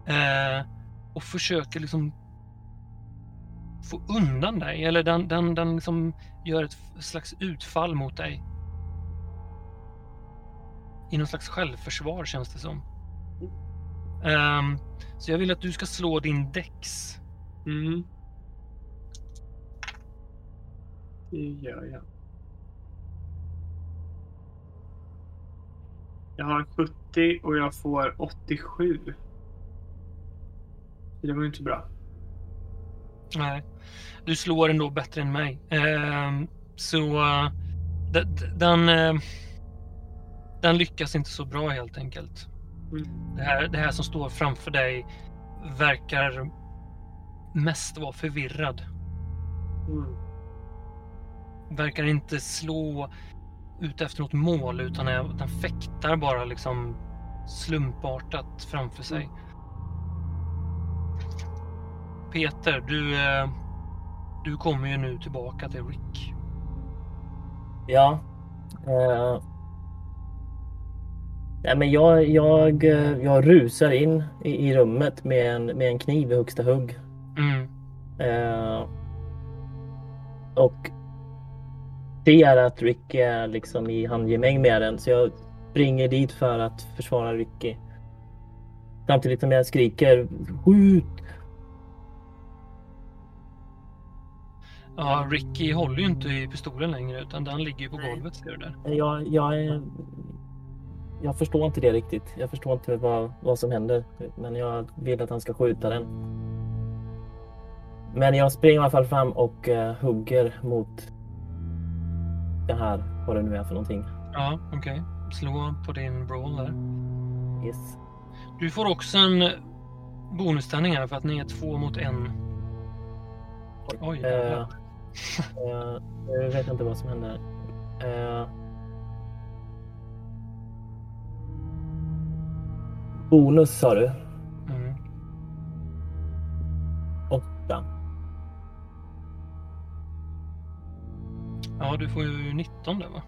Speaker 2: Eh, och försöker liksom få undan dig. Eller den, den, den liksom gör ett slags utfall mot dig. I någon slags självförsvar känns det som. Ehm, så jag vill att du ska slå din dex.
Speaker 4: Mm. Det gör jag. Jag har 70 och jag får 87. Så Det var ju inte bra.
Speaker 2: Nej. Du slår ändå bättre än mig. Ehm, så eh, de- de- den, eh, den lyckas inte så bra helt enkelt.
Speaker 4: Mm.
Speaker 2: Det här, det här som står framför dig verkar mest vara förvirrad.
Speaker 4: Mm.
Speaker 2: Verkar inte slå ut efter något mål utan är, den fäktar bara liksom slumpartat framför sig. Peter, du, eh, du kommer ju nu tillbaka till Rick.
Speaker 3: Ja. Eh, nej, men jag, jag, jag rusar in i, i rummet med en, med en kniv i högsta hugg.
Speaker 2: Mm.
Speaker 3: Eh, och ser att Ricky är liksom i handgemäng med den. Så jag springer dit för att försvara Ricky. Samtidigt som jag skriker skjut!
Speaker 2: Ja, Ricky håller ju inte i pistolen längre utan den ligger ju på golvet ser du där.
Speaker 3: Jag, jag, jag förstår inte det riktigt. Jag förstår inte vad, vad som händer. Men jag vill att han ska skjuta den. Men jag springer i alla fall fram och eh, hugger mot det här, vad det nu är för någonting.
Speaker 2: Ja, okej. Slå på din brawl där.
Speaker 3: Yes.
Speaker 2: Du får också en bonustärning här för att ni är två mot en. Oj,
Speaker 3: Eh,
Speaker 2: jävlar.
Speaker 3: eh, jag vet inte vad som händer. Eh, bonus sa du?
Speaker 2: Mm.
Speaker 3: Åtta.
Speaker 2: Ja, du får ju 19 där va?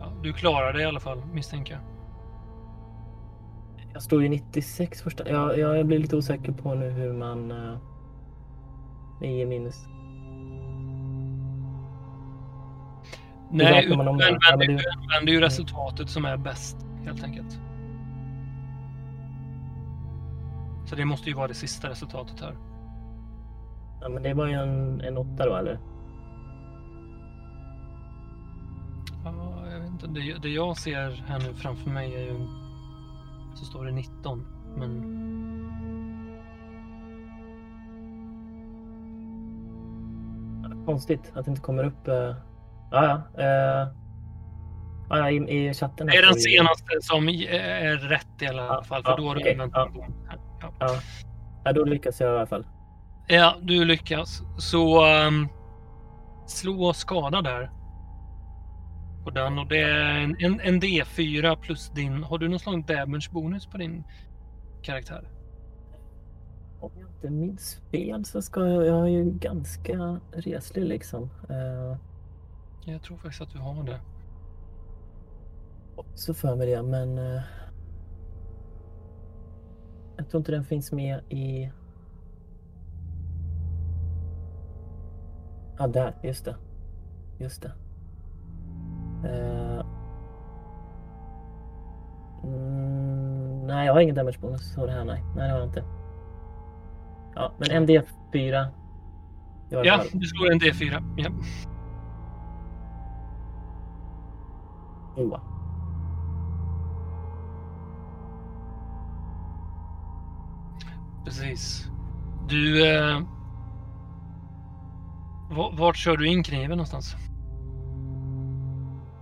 Speaker 2: Ja, du klarar det i alla fall misstänker jag.
Speaker 3: Jag står ju 96 första. Jag, jag, jag blir lite osäker på nu hur man... Uh, 9 minus.
Speaker 2: Nej,
Speaker 3: man om
Speaker 2: använder, du använder ju resultatet som är bäst helt enkelt. Så det måste ju vara det sista resultatet här.
Speaker 3: Ja, men det var ju en, en åtta då eller?
Speaker 2: Ja, jag vet inte. Det, det jag ser här nu framför mig är ju... Så står det 19. Men
Speaker 3: Konstigt att det inte kommer upp. Uh, ja, ja. eh, Ja, i, i chatten.
Speaker 2: Det är den senaste som är rätt i alla
Speaker 3: Ja,
Speaker 2: fall, för
Speaker 3: ja,
Speaker 2: då har du
Speaker 3: okej,
Speaker 2: använt
Speaker 3: ja.
Speaker 2: Ja.
Speaker 3: Ja. ja, då lyckas jag i alla fall.
Speaker 2: Ja, du lyckas. Så um, slå skada där. På den och det är en, en, en D4 plus din. Har du någon slags damage bonus på din karaktär?
Speaker 3: Om jag inte minns fel så ska jag, jag är ju ganska reslig liksom. Eh,
Speaker 2: Jag tror faktiskt att du har det.
Speaker 3: så för mig det, men eh, jag tror inte den finns med i... Ja, där. Just det. Just det. Eh, mm, nej, jag har ingen damage bonus på det här. Nej, nej det har jag inte. Ja, men en D4. i alla
Speaker 2: Ja, du slår en D4. Ja.
Speaker 3: Oa.
Speaker 2: Precis. Du... Eh, vart kör du in kniven någonstans?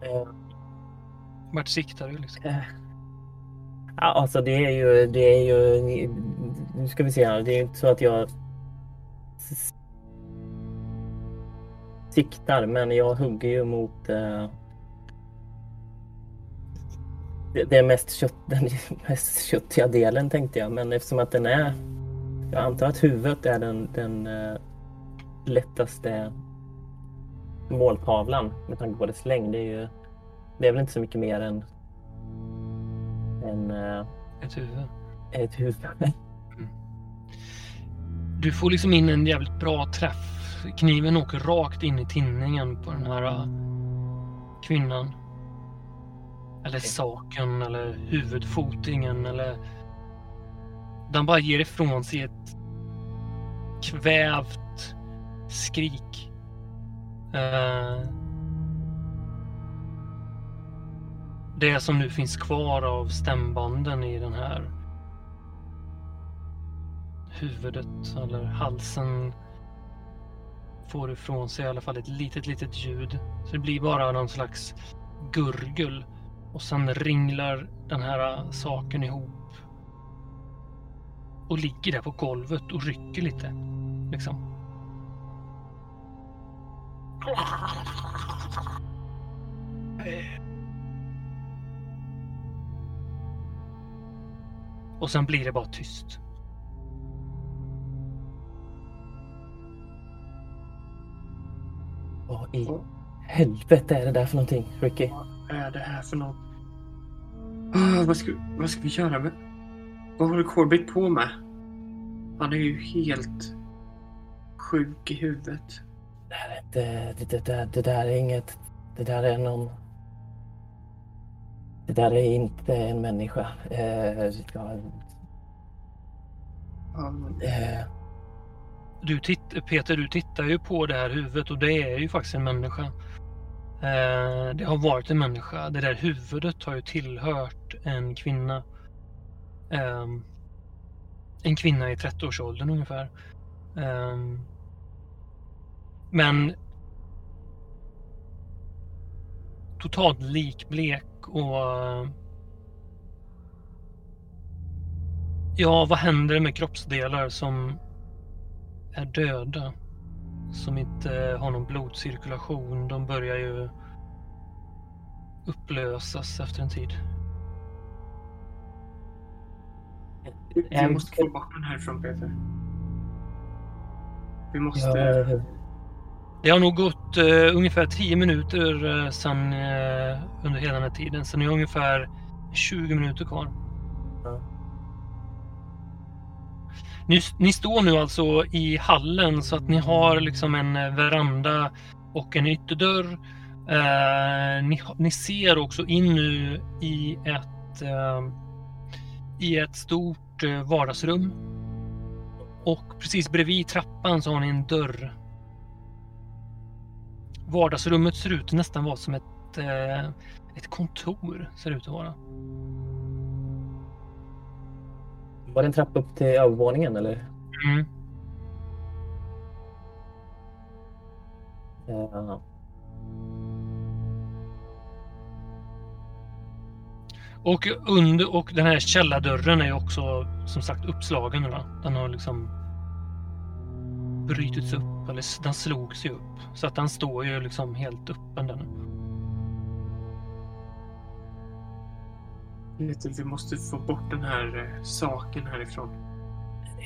Speaker 3: Eh,
Speaker 2: Vart siktar du liksom?
Speaker 3: Eh, Ja, alltså det är ju, det är ju, nu ska vi se här, det är ju inte så att jag siktar, men jag hugger ju mot eh, det, det är mest kött, den mest köttiga delen tänkte jag, men eftersom att den är, jag antar att huvudet är den, den eh, lättaste måltavlan med tanke på dess längd. Det är ju, det är väl inte så mycket mer än än eh,
Speaker 2: Ett huvud.
Speaker 3: ett huvud.
Speaker 2: Du får liksom in en jävligt bra träff. Kniven åker rakt in i tinningen på den här äh, kvinnan. Eller saken eller huvudfotingen eller... Den bara ger ifrån sig ett kvävt skrik. Uh, det som nu finns kvar av stämbanden i den här huvudet eller halsen får ifrån sig i alla fall ett litet, litet ljud. Så det blir bara någon slags gurgel och sen ringlar den här saken ihop och ligger där på golvet och rycker lite. Liksom. Och sen blir det bara tyst.
Speaker 3: Vad i helvete är det där för någonting, Ricky?
Speaker 4: Vad är det här för något? Ah, vad, ska, vad ska vi göra med... Vad håller Corbett på med? Han är ju helt sjuk i huvudet.
Speaker 3: Det, här är inte, det, det, där, det där är inget... Det där är någon... Det där är inte en människa. Eh, ja,
Speaker 4: Ja, men-
Speaker 3: eh,
Speaker 2: Du titt, Peter, du tittar ju på det här huvudet och det är ju faktiskt en människa. Eh, det har varit en människa. Det där huvudet har ju tillhört en kvinna. Ehm, en kvinna i 30-årsåldern ungefär. Ehm, men totalt likblek och Ja, vad händer med kroppsdelar som är döda? Som inte har någon blodcirkulation. De börjar ju upplösas efter en tid.
Speaker 4: Vi måste få bort den härifrån Peter. Vi måste...
Speaker 3: ja,
Speaker 2: Det har nog gått eh, ungefär 10 minuter eh, sedan eh, under hela den här tiden. Så ni har ungefär 20 minuter kvar.
Speaker 3: Ja.
Speaker 2: Ni, ni står nu alltså i hallen så att ni har liksom en veranda och en ytterdörr. Eh, ni, ni ser också in nu i ett, i ett stort vardagsrum. Och precis bredvid trappan så har ni en dörr Vardagsrummet ser ut nästan vara som ett, eh, ett kontor. Ser ut att vara.
Speaker 3: Var det en trappa upp till övervåningen eller?
Speaker 2: Mm.
Speaker 3: Eh,
Speaker 2: Och, under, och den här källardörren är också som sagt uppslagen va? Den har liksom brutits upp, eller den slogs ju upp. Så att den står ju liksom helt öppen där nu.
Speaker 4: Vi måste få bort den här eh, saken härifrån.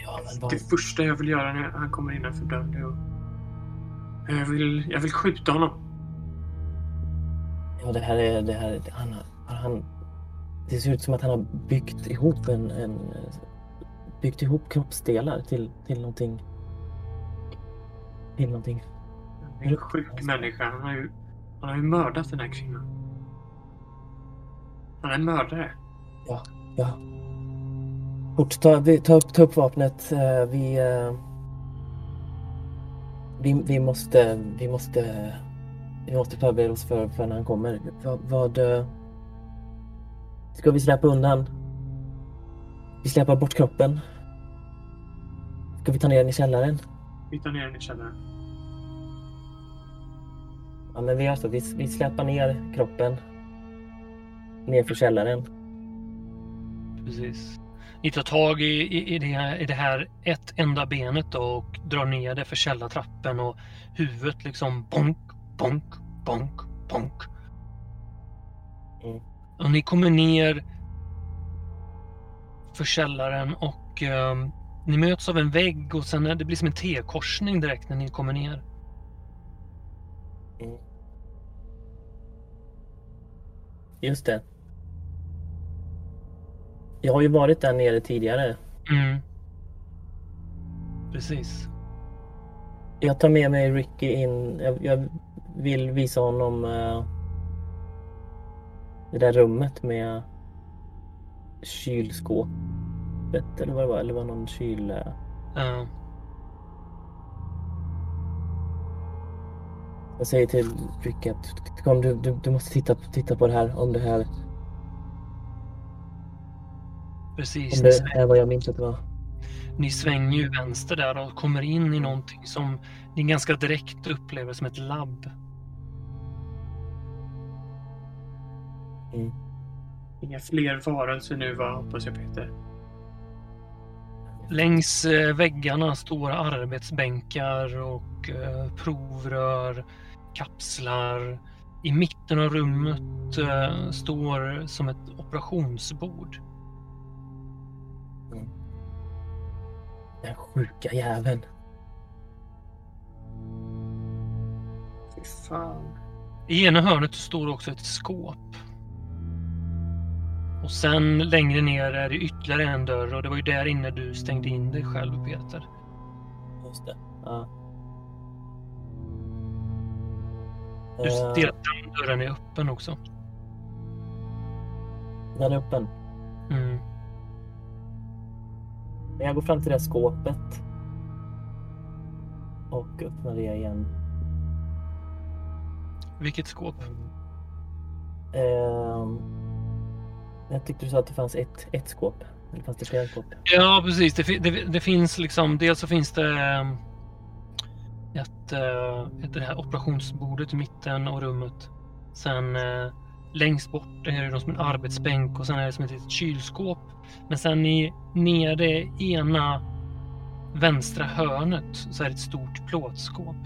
Speaker 3: Ja, men vad...
Speaker 4: Det första jag vill göra när han kommer innanför dörren är att... Jag vill, jag vill skjuta honom.
Speaker 3: Ja, det här är... Det, här, han, har- han, det ser ut som att han har byggt ihop en... en byggt ihop kroppsdelar till, till någonting... Till någonting.
Speaker 4: Han är en sjuk människa. Han har ju, han har ju mördat den här kvinnan. Han är en mördare.
Speaker 3: Ja. Fort, ta, vi, ta, upp, ta upp vapnet. Eh, Vi, eh, vi... Vi måste... Vi måste... Vi måste förbereda oss för, för när han kommer. Vad... vad eh, ska vi släppa undan? Vi släpar bort kroppen. Ska vi ta ner den i källaren?
Speaker 4: Tar ner den i källaren.
Speaker 3: Ja, men vi gör så. Vi, vi släpar ner kroppen. Ner för källaren.
Speaker 2: Precis. Ni tar tag i, i, i, det, här, i det här ett enda benet då och drar ner det för källartrappen och huvudet liksom bonk, bonk, bonk, bonk.
Speaker 3: Mm.
Speaker 2: Och ni kommer ner för källaren och ehm, ni möts av en vägg och sen är det blir som en T-korsning direkt när ni kommer ner.
Speaker 3: Just det. Jag har ju varit där nere tidigare.
Speaker 2: Mm. Precis.
Speaker 3: Jag tar med mig Ricky in. Jag, jag vill visa honom eh, det där rummet med kylskåpet eller vad det var. Eller var någon kyl...
Speaker 2: Ja.
Speaker 3: Jag säger till Ricky att kom, du, du, du måste titta, titta på det här. Om det här
Speaker 2: precis.
Speaker 3: om
Speaker 2: Ni,
Speaker 3: det är vad jag minns att det var.
Speaker 2: ni svänger ju vänster där och kommer in i någonting som ni ganska direkt upplever som ett labb.
Speaker 3: Mm.
Speaker 4: Inga fler varelser nu va, hoppas jag Peter.
Speaker 2: Längs eh, väggarna står arbetsbänkar och eh, provrör, kapslar. I mitten av rummet eh, står som ett operationsbord.
Speaker 3: Den sjuka jäveln.
Speaker 4: Fy fan.
Speaker 2: I ena hörnet står också ett skåp. Och sen längre ner är det ytterligare en dörr och det var ju där inne du stängde in dig själv Peter.
Speaker 3: Just det. Ja.
Speaker 2: Du
Speaker 3: Eh,
Speaker 2: ser att den dörren är öppen också.
Speaker 3: den är öppen.
Speaker 2: Mm.
Speaker 3: Men Jag går fram till det här skåpet. Och öppnar det igen.
Speaker 2: Vilket skåp?
Speaker 3: Ehm, jag tyckte du sa att det fanns ett, ett skåp. Eller fanns det flera skåp?
Speaker 2: Ja, precis. Det, det, det finns liksom, dels så finns det eh, ett, eh, ett det här operationsbordet i mitten av rummet. Sen eh, längst bort är det som en arbetsbänk och sen är det som ett litet kylskåp. Men sen i nere ena vänstra hörnet så är det ett stort plåtskåp.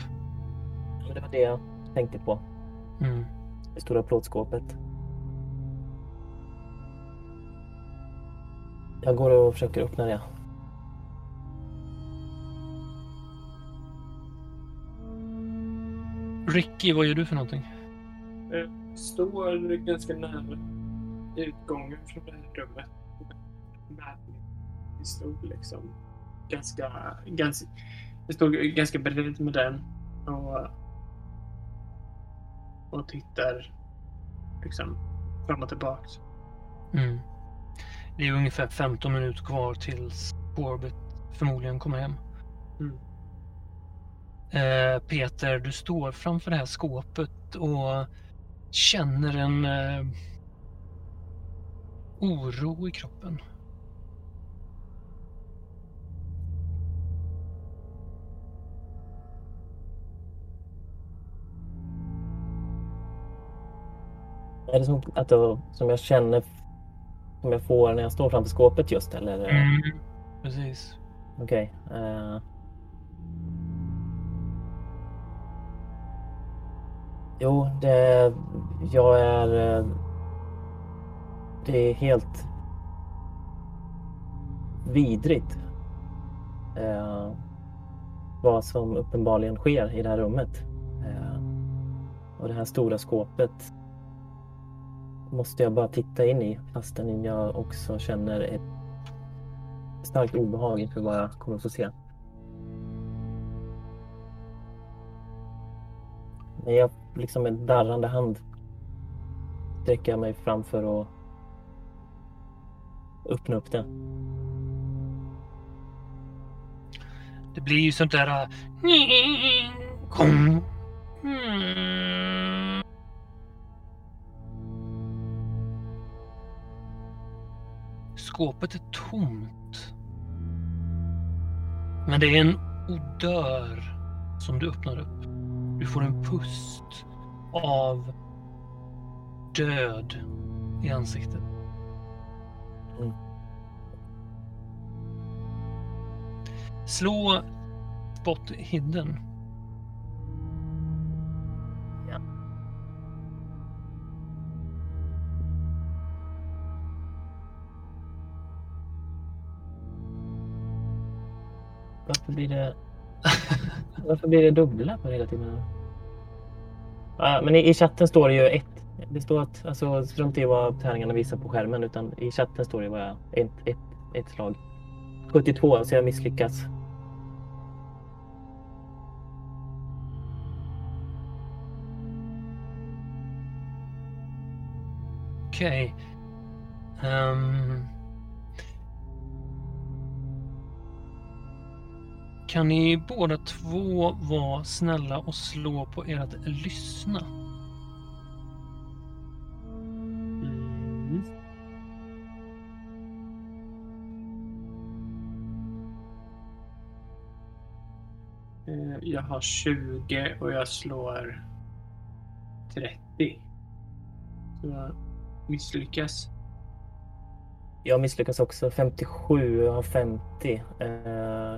Speaker 3: Ja, Det var det jag tänkte på.
Speaker 2: Mm.
Speaker 3: Det stora plåtskåpet. Jag går och försöker öppna det.
Speaker 2: Ricky, vad gör du för någonting?
Speaker 4: Står ganska nära utgången från det här rummet. Med min pistol liksom. Ganska, ganska, jag stod ganska beredd med den. Och, och tittar liksom fram och tillbaks.
Speaker 2: Mm. Det är ungefär 15 minuter kvar tills Corbett förmodligen kommer hem.
Speaker 4: Mm.
Speaker 2: Eh, Peter, du står framför det här skåpet och känner en eh, oro i kroppen.
Speaker 3: Är det som, att jag, som jag känner som jag får när jag står framför skåpet just eller?
Speaker 2: Mm, precis.
Speaker 3: Okej. eh. Jo, det... Jag är... eh, Det är helt vidrigt. eh, vad som uppenbarligen sker i det här rummet. Eh, och det här stora skåpet måste jag bara titta in i fastän jag också känner ett starkt obehag inför vad jag kommer att få se. Men jag liksom med darrande hand sträcker jag mig framför och öppnar upp den.
Speaker 2: Det blir ju sånt där... Äh, kom. Mm. Skåpet är tomt. Men det är en odör som du öppnar upp. Du får en pust av död i ansiktet.
Speaker 3: Mm.
Speaker 2: Slå spot hidden.
Speaker 3: Varför blir det... Varför blir det dubbla på hela tiden? Ja, men i, i chatten står det ju ett. Det står att, alltså strunt i vad tärningarna visar på skärmen, utan i chatten står det bara ett, ett, ett slag. 72, så jag misslyckas.
Speaker 2: Okej. Ehm. Kan ni båda två vara snälla och slå på ert lyssna?
Speaker 4: Mm. Eh, Jag har 20 och jag slår 30. Så jag misslyckas.
Speaker 3: Jag misslyckas också. 57 och har 50. Eh,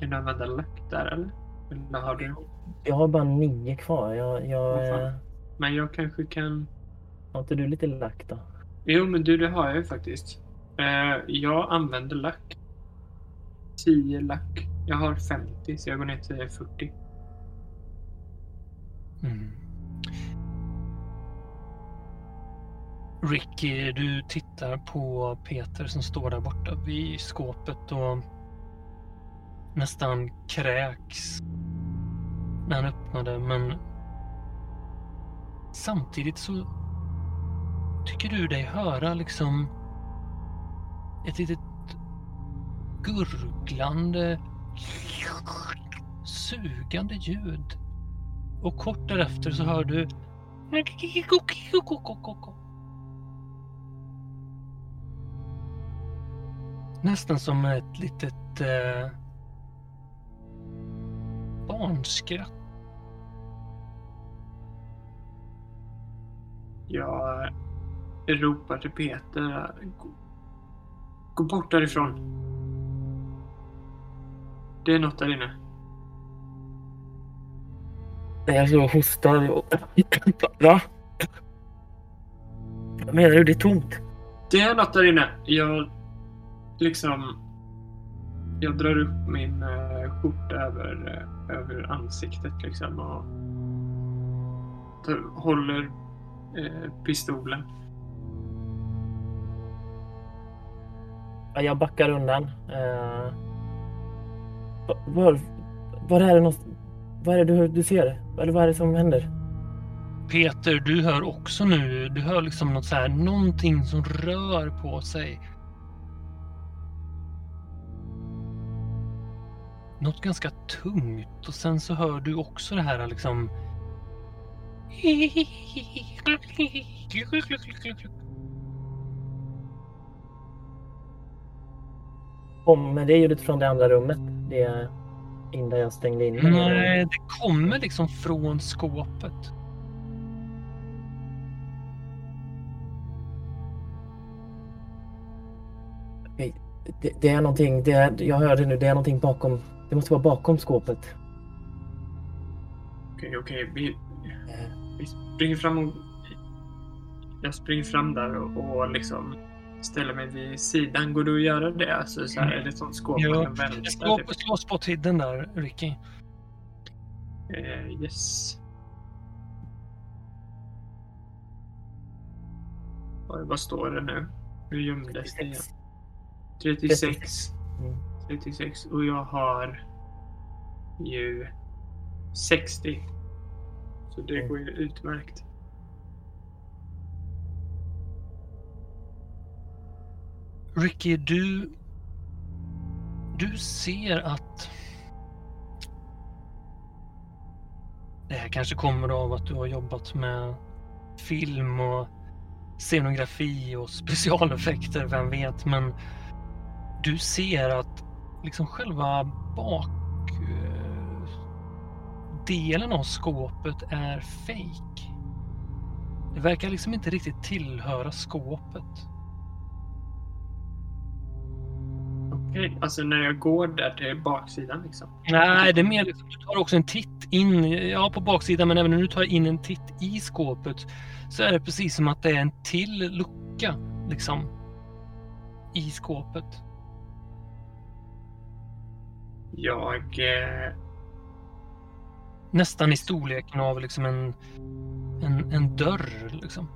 Speaker 4: Kan du använda lack där eller? Eller har du?
Speaker 3: jag har bara nio kvar. Jag, jag,
Speaker 4: fan?
Speaker 3: eh,
Speaker 4: Men jag kanske kan...
Speaker 3: har inte du lite lack då?
Speaker 4: Jo, men du, det har jag ju faktiskt. Eh, jag använder lack. 10 lack. Jag har 50, så jag går ner till 40.
Speaker 2: Mm. Ricky, du tittar på Peter som står där borta vid skåpet och nästan kräks när han öppnade, men samtidigt så tycker du dig höra liksom ett litet gurglande, sugande ljud. Och kort därefter så hör du Nästan som ett litet eh, barnskratt.
Speaker 4: Jag ropar till Peter. Gå, gå bort därifrån. Det är något där inne.
Speaker 3: Jag så hostar och... Va? Vad menar du? Det är tomt.
Speaker 4: Det är något där inne. Jag liksom... Jag drar upp min uh, skjorta över, eh, över ansiktet liksom och tar, håller eh, pistolen.
Speaker 3: Ja, Jag backar undan. Uh, var, var är det något, Vad är det du, du ser? Eller vad är det som händer?
Speaker 2: Peter, du hör också nu, du hör liksom något så här, någonting som rör på sig. något ganska tungt och sen så hör du också det här liksom...
Speaker 3: Kommer det ljudet från det andra rummet? Det innan jag stängde in
Speaker 2: Nej, det kommer liksom från skåpet.
Speaker 3: Det, det, är någonting, det är, jag hörde nu, det är någonting bakom det måste vara bakom skåpet.
Speaker 4: Okej, okej. Vi,
Speaker 3: Eh,
Speaker 4: vi springer fram och... Jag springer fram där och, och liksom ställer mig vid sidan. Går det att göra det? Alltså, så här, är det ett sånt skåp
Speaker 2: Ja,
Speaker 4: man kan
Speaker 2: slår,
Speaker 4: Typ?
Speaker 2: slå spot hidden där, Ricky.
Speaker 4: Eh, yes. Vad, vad står det nu? Hur gömdes det igen? 36.
Speaker 3: Mm.
Speaker 4: 36 och jag har ju 60. Så det
Speaker 3: Mm.
Speaker 4: går ju utmärkt.
Speaker 2: Ricky, du... Du ser att... Det här kanske kommer av att du har jobbat med film och scenografi och specialeffekter, vem vet. Men du ser att liksom själva bak... eh, av skåpet är fake. Det verkar liksom inte riktigt tillhöra skåpet.
Speaker 4: Okej, alltså när jag går där till baksidan liksom.
Speaker 2: Nej, det är mer liksom, du tar också en titt in, ja på baksidan, men även när du tar in en titt i skåpet så är det precis som att det är en till lucka liksom i skåpet.
Speaker 4: Jag... Eh,
Speaker 2: Nästan i storleken av liksom en, en, en dörr liksom.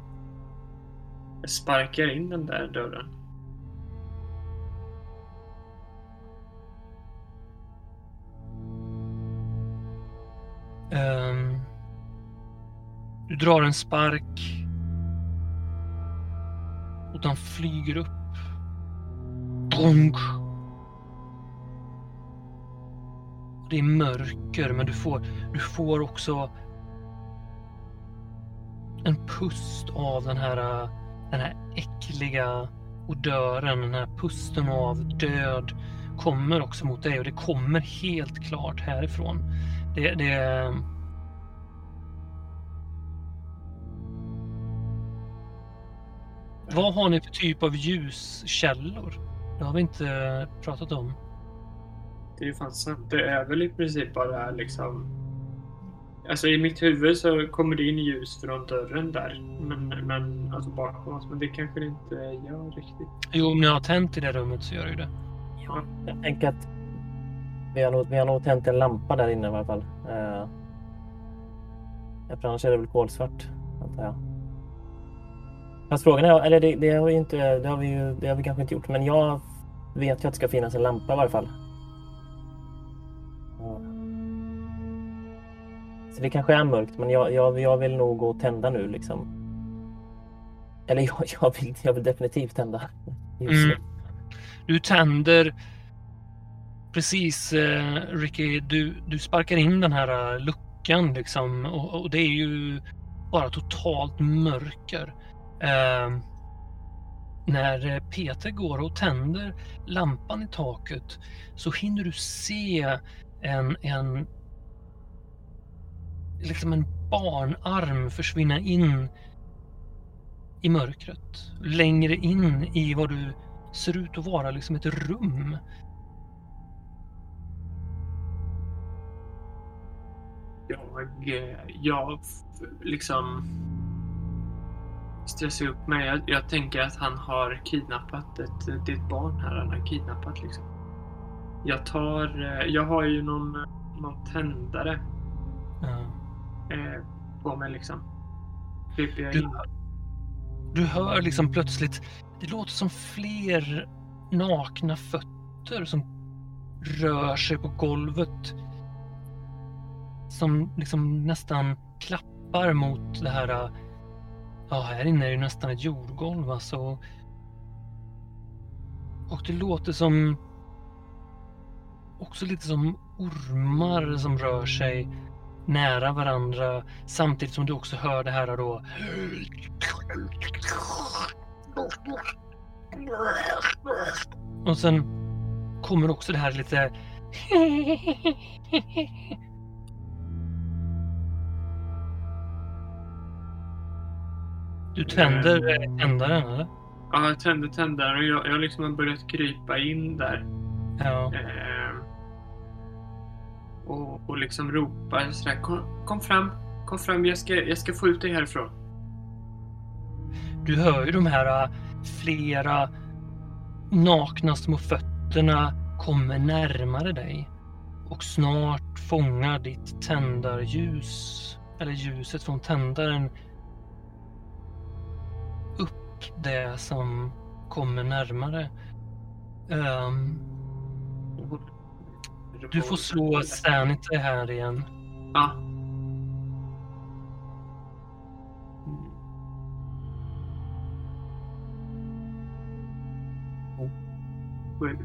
Speaker 4: jag sparkar in den där dörren.
Speaker 2: Ehm, du drar en spark och den flyger upp. Bonk. Och Det är mörker men du får, du får också en pust av den här, den här äckliga odören, den här pusten av död kommer också mot dig och det kommer helt klart härifrån. Det, det... Vad har ni för typ av ljuskällor? Det har vi inte pratat om.
Speaker 4: Det är ju fan sant. Det är väl i princip bara liksom... Alltså i mitt huvud så kommer det in ljus från dörren där. Men, men alltså bakom oss. Men det kanske det inte gör riktigt.
Speaker 2: Jo, om ni har tänt i det rummet så gör det ju det.
Speaker 3: Jag tänker att vi har, nog, vi har nog tänt en lampa där inne i alla fall. Eh, för annars är det väl kolsvart, antar jag. Fast frågan är, eller det, det har vi ju inte, det har vi ju, det har vi kanske inte gjort, men jag vet ju att det ska finnas en lampa i varje fall. Så det kanske är mörkt, men jag, jag, jag vill nog gå och tända nu liksom. Eller jag, jag, vill, jag vill definitivt tända.
Speaker 2: Mm. Du tänder precis, eh, Ricky, du, du sparkar in den här eh, luckan liksom och, och det är ju bara totalt mörker. Eh, när Peter går och tänder lampan i taket så hinner du se en, en liksom en barnarm försvinna in i mörkret. Längre in i vad du ser ut att vara liksom ett rum.
Speaker 4: Jag, eh, jag liksom stressar upp mig. Jag, jag tänker att han har kidnappat ett, det är ett barn här han har kidnappat liksom. Jag tar, eh, jag har ju någon, någon tändare
Speaker 2: Ja.
Speaker 4: Eh, på mig liksom. Kryper jag
Speaker 2: Du, du hör liksom plötsligt, det låter som fler nakna fötter som rör sig på golvet. Som liksom nästan klappar mot det här. Ja, här inne är det nästan ett jordgolv alltså. Och det låter som också lite som ormar som rör sig nära varandra samtidigt som du också hör det här då. Och sen kommer också det här lite Du tänder eh, tändaren eller?
Speaker 4: Ja, jag tände tändaren och jag, jag liksom har börjat krypa in där.
Speaker 2: Ja.
Speaker 4: Eh, och, och liksom ropar sådär. Kom, kom fram, kom fram. Jag ska, jag ska få ut dig härifrån.
Speaker 2: Du hör ju de här äh, flera nakna små fötterna kommer närmare dig och snart fångar ditt tändarljus, eller ljuset från tändaren, upp det som kommer närmare. Um, du får slå sanity här igen.
Speaker 4: Ja. Sju.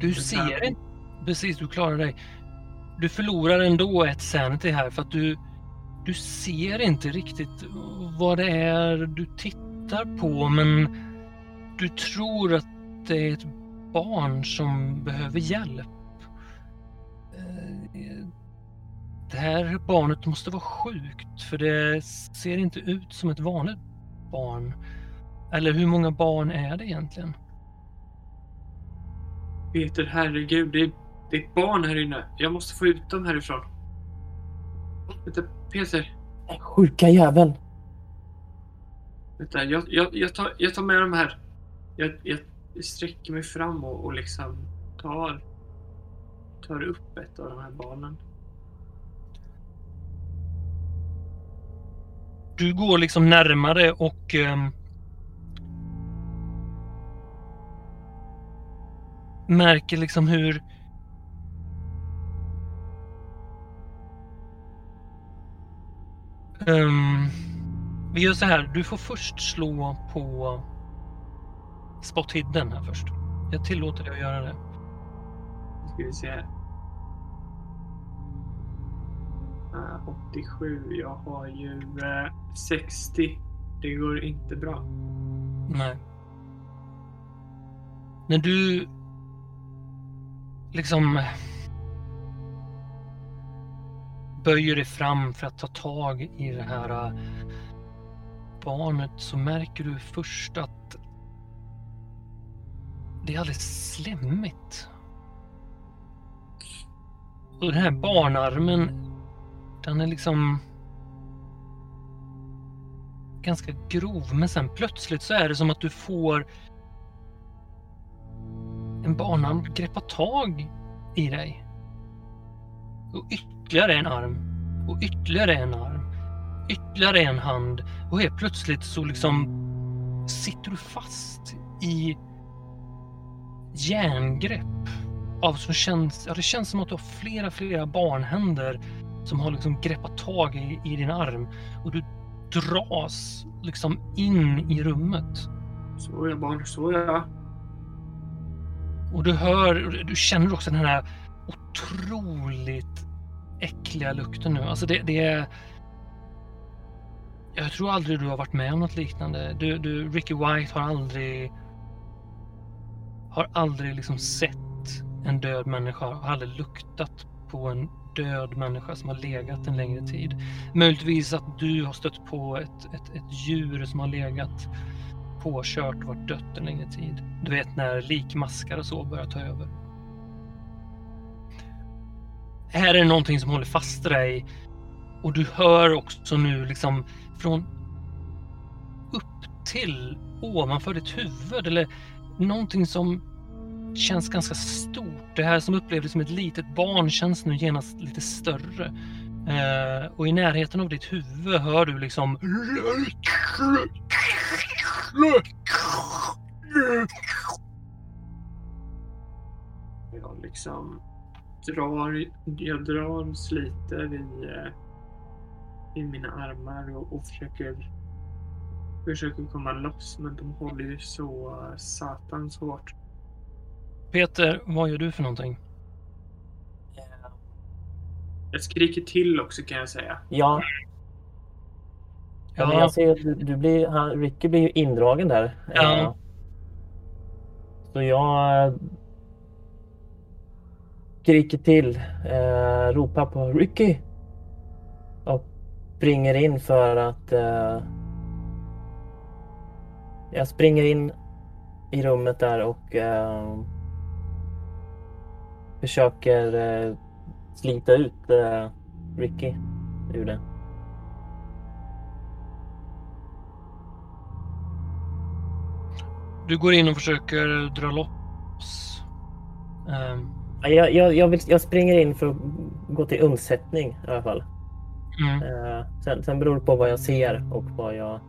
Speaker 2: Du ser inte... Precis, du klarar dig. Du förlorar ändå ett sanity här för att du, du ser inte riktigt vad det är du tittar på men du tror att det är ett barn som behöver hjälp. Eh, Det här barnet måste vara sjukt för det ser inte ut som ett vanligt barn. Eller hur många barn är det egentligen?
Speaker 4: Peter, herregud. Det är, det är ett barn här inne. Jag måste få ut dem härifrån. Vänta, Peter.
Speaker 3: Den sjuka jäveln.
Speaker 4: Vänta, jag, jag, jag, tar, jag tar med dem här. Jag, jag sträcker mig fram och, och liksom tar, tar upp ett av de här barnen.
Speaker 2: Du går liksom närmare och um, märker liksom hur um, vi gör så här, du får först slå på spot hidden här först. Jag tillåter dig att göra det.
Speaker 4: Ska vi se. Eh, 87. Jag har ju eh, 60. Det går inte bra.
Speaker 2: Nej. När du liksom böjer dig fram för att ta tag i det här äh, barnet så märker du först att det är alldeles slemmigt. Och den här barnarmen, den är liksom ganska grov men sen plötsligt så är det som att du får en barnarm greppa tag i dig. Och ytterligare en arm. Och ytterligare en arm. Ytterligare en hand. Och helt plötsligt så liksom sitter du fast i järngrepp. Av som känns, ja, det känns som att du har flera, flera barnhänder som har liksom greppat tag i, i din arm. Och du dras liksom in i rummet.
Speaker 4: Så ja, barn. Så ja.
Speaker 2: Och du hör, du känner också den här otroligt äckliga lukten nu. Alltså det, det är... Jag tror aldrig du har varit med om något liknande. Du, du, Ricky White har aldrig... Har aldrig liksom sett en död människa. Har aldrig luktat på en död människa som har legat en längre tid. Möjligtvis att du har stött på ett, ett, ett djur som har legat påkört och varit dött en längre tid. Du vet när likmaskar och så börjar ta över. Här är det någonting som håller fast dig och du hör också nu liksom från upp till ovanför ditt huvud eller någonting som känns ganska stort. Det här som upplevdes som ett litet barn känns nu genast lite större. Eh, och i närheten av ditt huvud hör du liksom
Speaker 4: Jag liksom drar, jag drar, sliter i, eh, i mina armar och, och försöker, försöker komma loss. Men de håller ju så eh, satans hårt.
Speaker 2: Peter, vad gör du för någonting?
Speaker 4: Jag skriker till också kan jag säga.
Speaker 3: Ja. Ja, men jag ser att du, du blir, han, Ricky blir ju indragen där.
Speaker 2: Ja.
Speaker 3: Eh, Så jag eh, skriker till, eh, ropar på Ricky. Och springer in för att... eh, jag springer in i rummet där och eh, försöker eh, slita ut eh, Ricky ur det.
Speaker 2: Du går in och försöker dra loss.
Speaker 3: Ja, Jag, jag, jag, vill, jag springer in för att gå till undsättning i alla fall.
Speaker 2: mm.
Speaker 3: Eh, sen, sen beror det på vad jag ser och vad jag...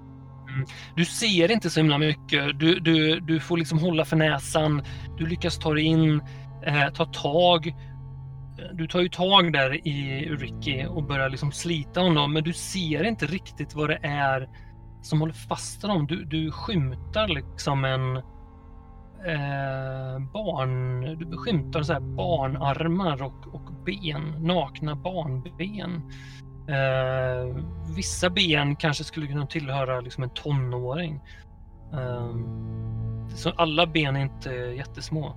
Speaker 3: Mm.
Speaker 2: Du ser inte så himla mycket. Du, du, du får liksom hålla för näsan. Du lyckas ta dig in, eh, ta tag. Du tar ju tag där i Ricky och börjar liksom slita honom, men du ser inte riktigt vad det är som håller fast honom. Du, du skymtar liksom en eh, barn... Du skymtar så här barnarmar och, och ben, nakna barnben. Eh, vissa ben kanske skulle kunna tillhöra liksom en tonåring. Eh, så alla ben är inte jättesmå.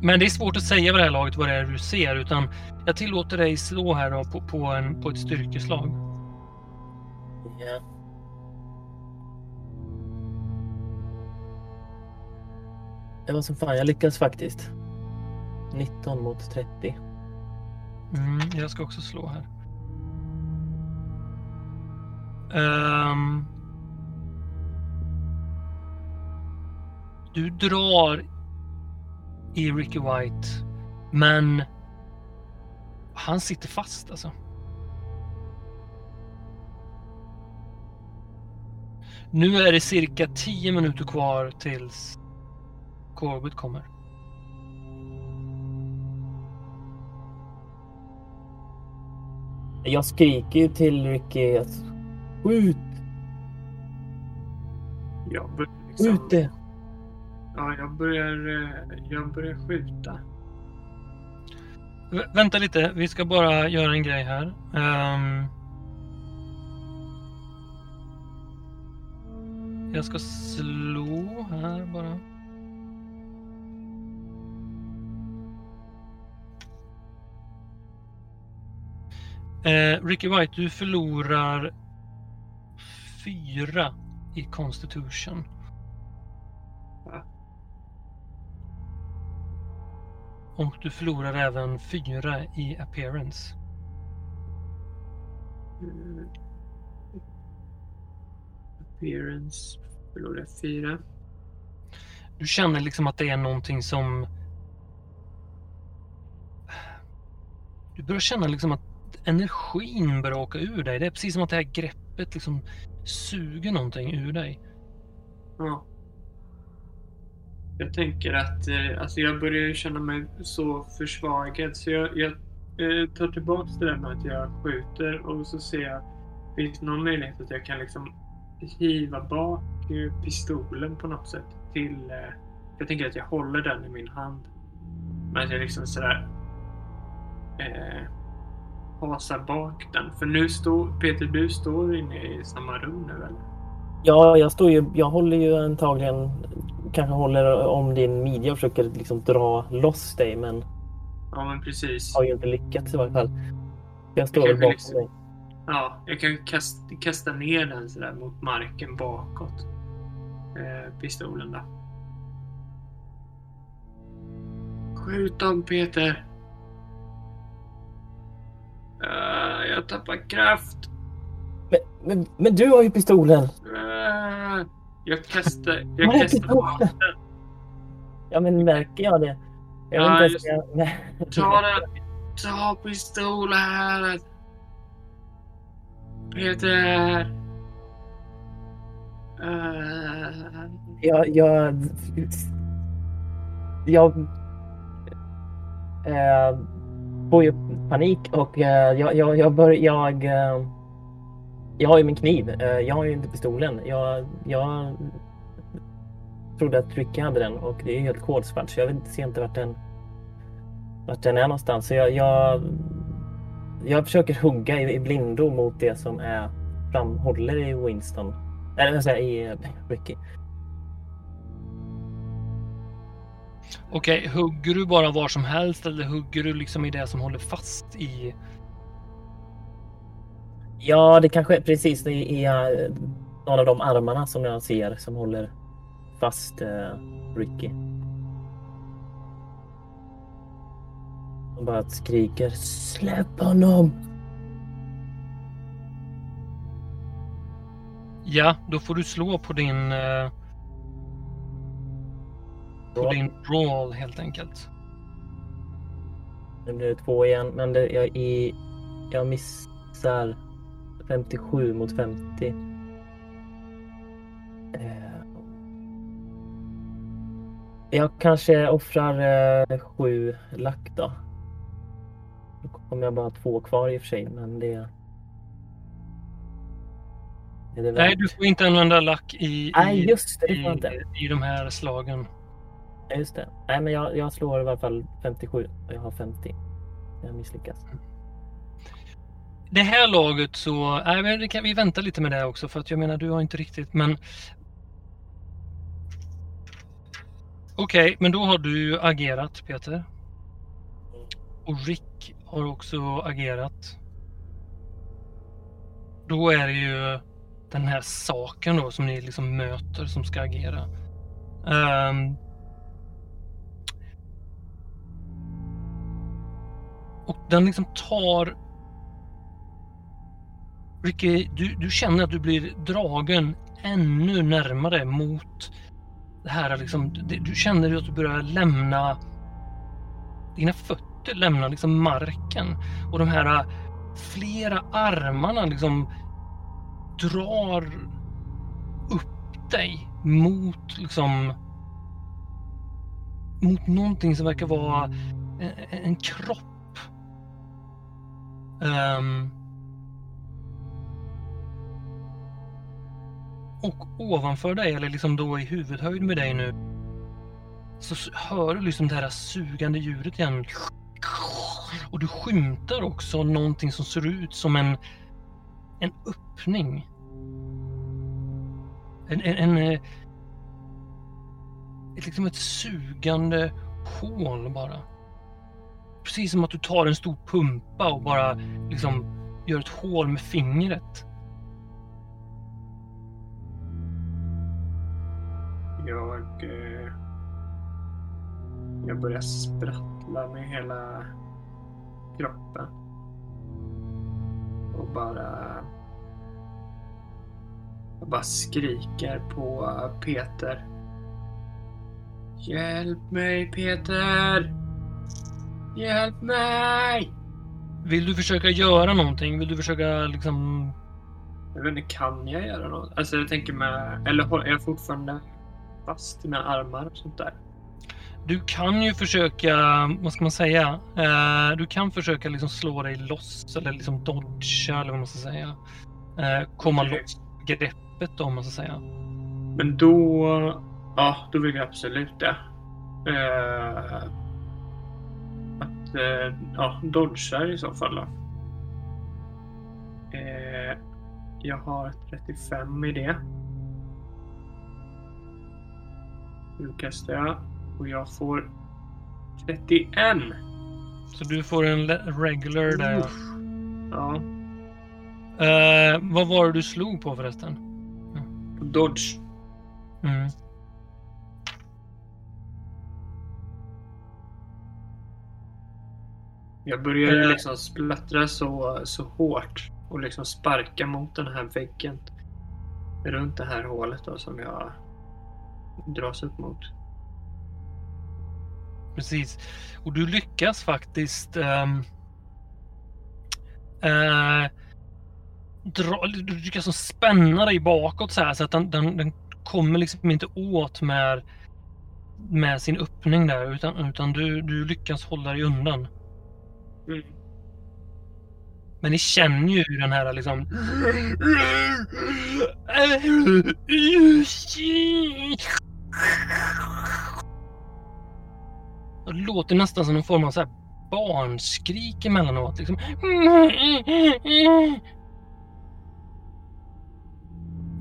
Speaker 2: Men det är svårt att säga vid det här laget vad det är du ser utan jag tillåter dig slå här då på, på, en, på ett styrkeslag.
Speaker 3: Yeah. Det var som fan, jag lyckas faktiskt. 19 mot 30.
Speaker 2: Mm, jag ska också slå här. Um, du drar i Ricky White, men han sitter fast alltså. Nu är det cirka 10 minuter kvar tills Corbett kommer.
Speaker 3: Jag skriker ju till Ricky att skjut,
Speaker 4: Jag börjar liksom...
Speaker 3: skjut det.
Speaker 4: Ja, jag börjar, eh, jag börjar skjuta.
Speaker 2: Vä- vänta lite, vi ska bara göra en grej här. Ehm. jag ska slå här bara. Eh, Ricky White, du förlorar fyra i Constitution. Och du förlorar även fyra i Appearance.
Speaker 4: Mm. Appearance. Förlorar fyra.
Speaker 2: Du känner liksom att det är någonting som... Du börjar känna liksom att energin börjar åka ur dig. Det är precis som att det här greppet liksom suger någonting ur dig.
Speaker 4: Ja. Jag tänker att eh, alltså jag börjar känna mig så försvagad så jag, jag eh, tar tillbaka det där med att jag skjuter och så ser jag finns det någon möjlighet att jag kan liksom hiva bak eh, pistolen på något sätt till... Eh, jag tänker att jag håller den i min hand. Men att jag liksom sådär eh, hasar bak den. För nu står Peter, du står inne i samma rum nu eller?
Speaker 3: Ja, jag står ju, jag håller ju antagligen, kanske håller om din midja och försöker liksom dra loss dig, men
Speaker 4: Ja men precis.
Speaker 3: har ju inte lyckats i varje fall. Jag står
Speaker 4: Jag
Speaker 3: bakom
Speaker 4: liksom-
Speaker 3: dig.
Speaker 4: Ja, jag kan kasta, kasta ner den sådär mot marken bakåt. Eh, pistolen då. Skjut dem Peter! Eh, jag tappar kraft.
Speaker 3: Men, men, men du har ju pistolen!
Speaker 4: Eh, jag kastar, jag kastar
Speaker 3: pistolen? Ja, men märker jag det? Jag
Speaker 4: Ja,
Speaker 3: vet inte jag...
Speaker 4: Ta den! Ta pistolen! Peter! Eh,
Speaker 3: Jag... Jag... Jag... Eh, får ju panik och eh, jag, jag, jag bör, jag, eh, jag har ju min kniv. Eh, jag har ju inte pistolen. Jag, jag trodde att Ricky hade den och det är ju helt kolsvart så jag vet ser inte vart den, vart den är någonstans. Så jag, jag, jag försöker hugga i, i blindo mot det som är framhåller i Winston. Eller vad säger jag, i eh, Ricky.
Speaker 2: Okej, hugger du bara var som helst eller hugger du liksom i det som håller fast i...
Speaker 3: Ja, det kanske är precis det är eh, någon av de armarna som jag ser som håller fast eh, Ricky. Och bara skriker Släpp honom!
Speaker 2: Ja, då får du slå på din... eh, på din brawl helt enkelt.
Speaker 3: Nu blir det två igen, men det, jag, i, jag missar 57 mot 50. Eh, jag kanske offrar eh, sju lack då. Då kommer jag bara ha två kvar i och för sig, men det...
Speaker 2: Nej, du får inte använda lack i,
Speaker 3: Nej,
Speaker 2: i,
Speaker 3: just det. Det inte.
Speaker 2: i, i de här slagen.
Speaker 3: Ja, Just det. Nej, men jag, jag slår i alla fall 57 och jag har 50. Jag misslyckas.
Speaker 2: Det här laget så, nej men det kan vi vänta lite med det också för att jag menar du har inte riktigt men Okej, men då har du agerat Peter. Och Rick har också agerat. Då är det ju den här saken då som ni liksom möter som ska agera. Ehm. Och den liksom tar Ricky, du, du känner att du blir dragen ännu närmare mot det här liksom, det- du känner att du börjar lämna dina fötter lämnar liksom marken och de här flera armarna liksom drar upp dig mot liksom mot någonting som verkar vara en, en kropp. Um, Och ovanför dig, eller liksom då i huvudhöjd med dig nu, så hör du liksom det här sugande ljudet igen. Och du skymtar också någonting som ser ut som en, en öppning. En, en, en, eh, ett, liksom ett sugande hål bara. Precis som att du tar en stor pumpa och bara liksom gör ett hål med fingret.
Speaker 4: Jag... Eh, jag börjar sprattla med hela kroppen. Och bara... Jag bara skriker på Peter. Hjälp mig Peter! Hjälp mig!
Speaker 2: Vill du försöka göra någonting? Vill du försöka liksom...
Speaker 4: Jag vet inte, kan jag göra något? Alltså jag tänker med... Eller är jag fortfarande fast i mina armar och sånt där?
Speaker 2: Du kan ju försöka, vad ska man säga? Eh, du kan försöka liksom slå dig loss eller liksom dodga eller vad man ska säga. Eh, komma
Speaker 4: Okej.
Speaker 2: loss greppet då, om man ska säga.
Speaker 4: Men då... Ja, då vill jag absolut det. Eh, att... Eh, ja, dodgar i så fall då. Eh, jag har 35 i det. Nu kastar jag. Och jag får 31.
Speaker 2: Så du får en regular där.
Speaker 4: Uff. Ja,
Speaker 2: Eh, vad var det du slog på förresten?
Speaker 4: dodge.
Speaker 2: Mm.
Speaker 4: Jag börjar ju
Speaker 2: Eh.
Speaker 4: liksom splattra så, så hårt och liksom sparka mot den här väggen runt det här hålet då som jag dras upp mot.
Speaker 2: Precis. Och du lyckas faktiskt ehm, eh, dra, du lyckas som spänna dig bakåt så här så att den, den, den kommer liksom inte åt med, med sin öppning där utan, utan du, du lyckas hålla dig undan.
Speaker 4: Mm.
Speaker 2: Men ni känner ju den här liksom... Det låter nästan som en form av så här barnskrik emellanåt. Liksom.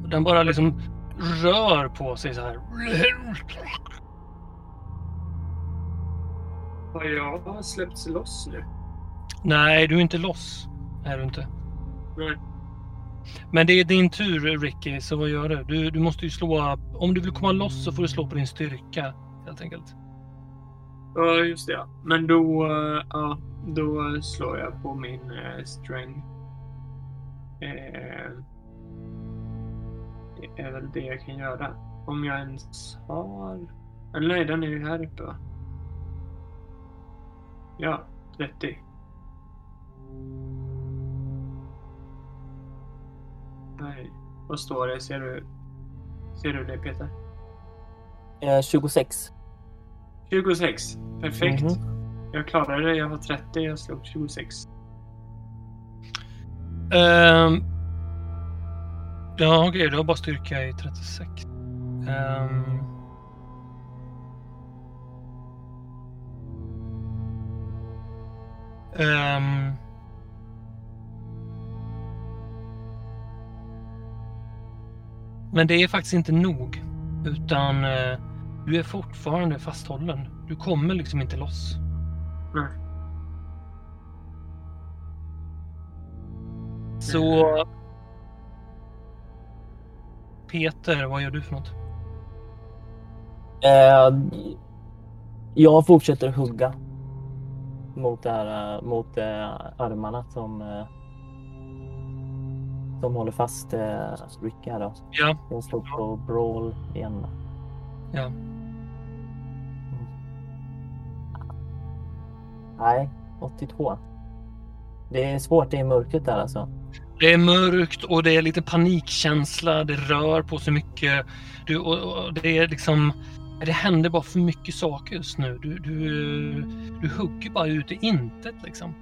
Speaker 2: Och Den bara liksom rör på sig så här.
Speaker 4: Har jag släppts loss nu?
Speaker 2: Nej, du är inte loss. Är du inte.
Speaker 4: Nej.
Speaker 2: Men det är din tur Ricky, så vad gör du? du? Du måste ju slå... Om du vill komma loss så får du slå på din styrka helt enkelt.
Speaker 4: Ja, just det. ja. Men då, eh, ja, då slår jag på min uh, strength. Eh, det är väl det jag kan göra. Om jag ens har... Eller nej, den är ju här uppe va? Ja, 30. Nej, vad står det? Ser du, ser du det Peter?
Speaker 3: Eh, 26.
Speaker 4: 26. Perfekt.
Speaker 3: Mhm.
Speaker 4: Jag klarade det. Jag var 30. Jag slog 26.
Speaker 2: Ehm, ja, okej, du har bara styrka i 36. Ehm, ehm, men det är faktiskt inte nog. Utan eh, du är fortfarande fasthållen. Du kommer liksom inte loss.
Speaker 4: Nej.
Speaker 2: Så... Peter, vad gör du för något?
Speaker 3: Eh, jag fortsätter hugga mot, det här, eh, mot eh, armarna som, eh, som håller fast eh, Rick här då.
Speaker 2: Ja,
Speaker 3: Jag slår på brawl igen.
Speaker 2: ja.
Speaker 3: Nej, 82. Det är svårt i mörkret där alltså.
Speaker 2: Det är mörkt och det är lite panikkänsla. Det rör på sig mycket. Du, och, och det är liksom... Det händer bara för mycket saker just nu. Du, du, du hugger bara ut i intet liksom.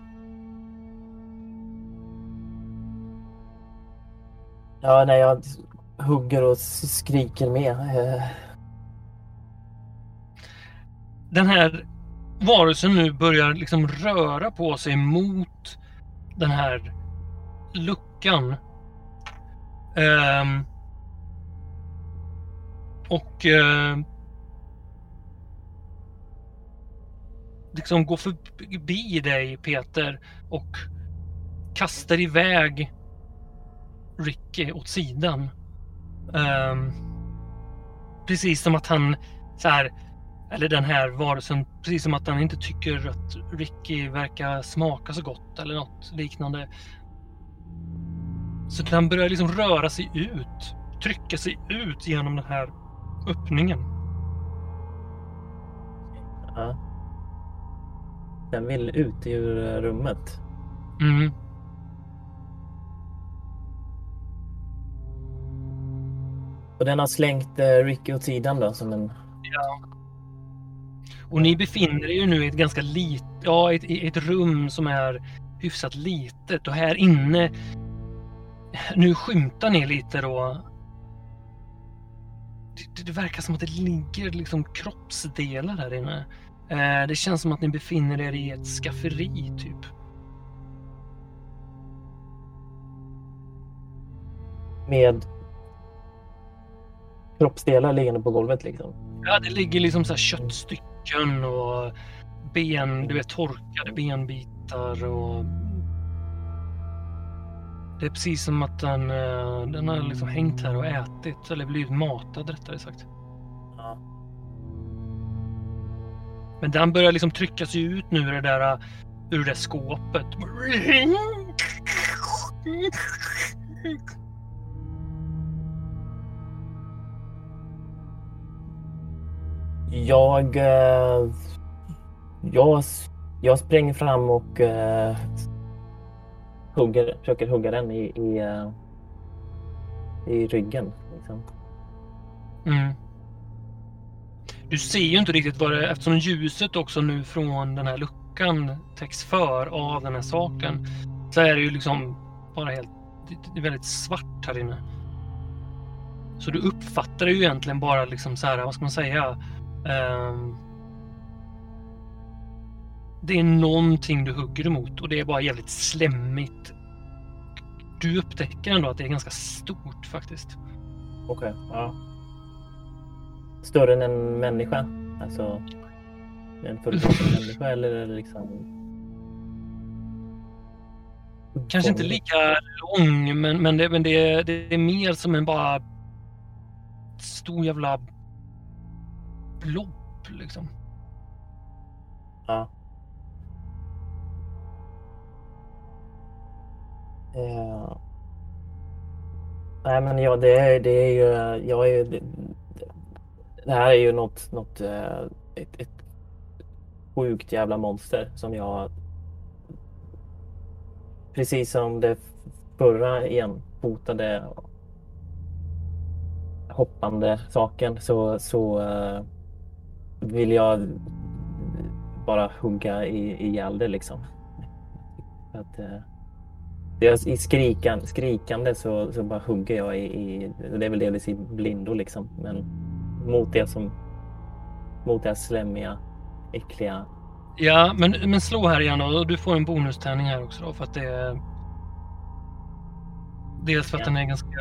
Speaker 3: Ja, nej, jag hugger och skriker med. Eh.
Speaker 2: Den här varelsen nu börjar liksom röra på sig mot den här luckan. Um, och uh, liksom går förbi dig Peter och kastar iväg Ricky åt sidan. Ehm, precis som att han så här, eller den här varelsen, precis som att han inte tycker att Ricky verkar smaka så gott eller något liknande. Så han börjar liksom röra sig ut, trycka sig ut genom den här öppningen.
Speaker 3: ja. Den vill ut ur rummet.
Speaker 2: Mm.
Speaker 3: Och den har slängt eh, Ricky åt sidan då som en...
Speaker 2: Och ni befinner er ju nu i ett ganska litet, ja, ett, ett rum som är hyfsat litet och här inne, nu skymtar ni lite då. Det, det verkar som att det ligger liksom kroppsdelar här inne. Eh, det känns som att ni befinner er i ett skafferi typ.
Speaker 3: med kroppsdelar liggande på golvet liksom.
Speaker 2: Ja, det ligger liksom så här köttstycken och ben, du vet torkade benbitar och det är precis som att den, eh, den har liksom hängt här och ätit eller blivit matad rättare sagt.
Speaker 3: Ja.
Speaker 2: Men den börjar liksom trycka sig ut nu ur det där, ur det där skåpet.
Speaker 3: Jag, eh, jag, jag springer fram och uh, hugger, försöker hugga den i, i, uh, i ryggen. Liksom.
Speaker 2: Mm. Du ser ju inte riktigt vad det är eftersom ljuset också nu från den här luckan täcks för av den här saken. Så är det ju liksom bara helt, det- är väldigt svart här inne. Så du uppfattar det ju egentligen bara liksom så här, vad ska man säga? Ehm, det är någonting du hugger emot och det är bara jävligt slemmigt. Du upptäcker ändå att det är ganska stort faktiskt.
Speaker 3: Okej, ja. Större än en människa? Alltså en fullvuxen människa eller liksom
Speaker 2: Kanske inte lika lång, men, men, det, men det, det är mer som en bara stor jävla lopp liksom.
Speaker 3: Ja. Eh, Nej men ja, det är, det är ju, jag är det, det här är ju något, något eh, ett, ett sjukt jävla monster som jag precis som det förra igen hoppande saken så, så eh, vill jag bara hugga i, ihjäl det liksom. Att, eh, det är I skrikan, skrikande så, så bara hugger jag i, i, det är väl delvis i blindo liksom, men mot det som, mot det här slemmiga, äckliga.
Speaker 2: Ja, men, men slå här igen och du får en bonustärning här också då för att det är... Dels för att
Speaker 3: Ja.
Speaker 2: den är ganska...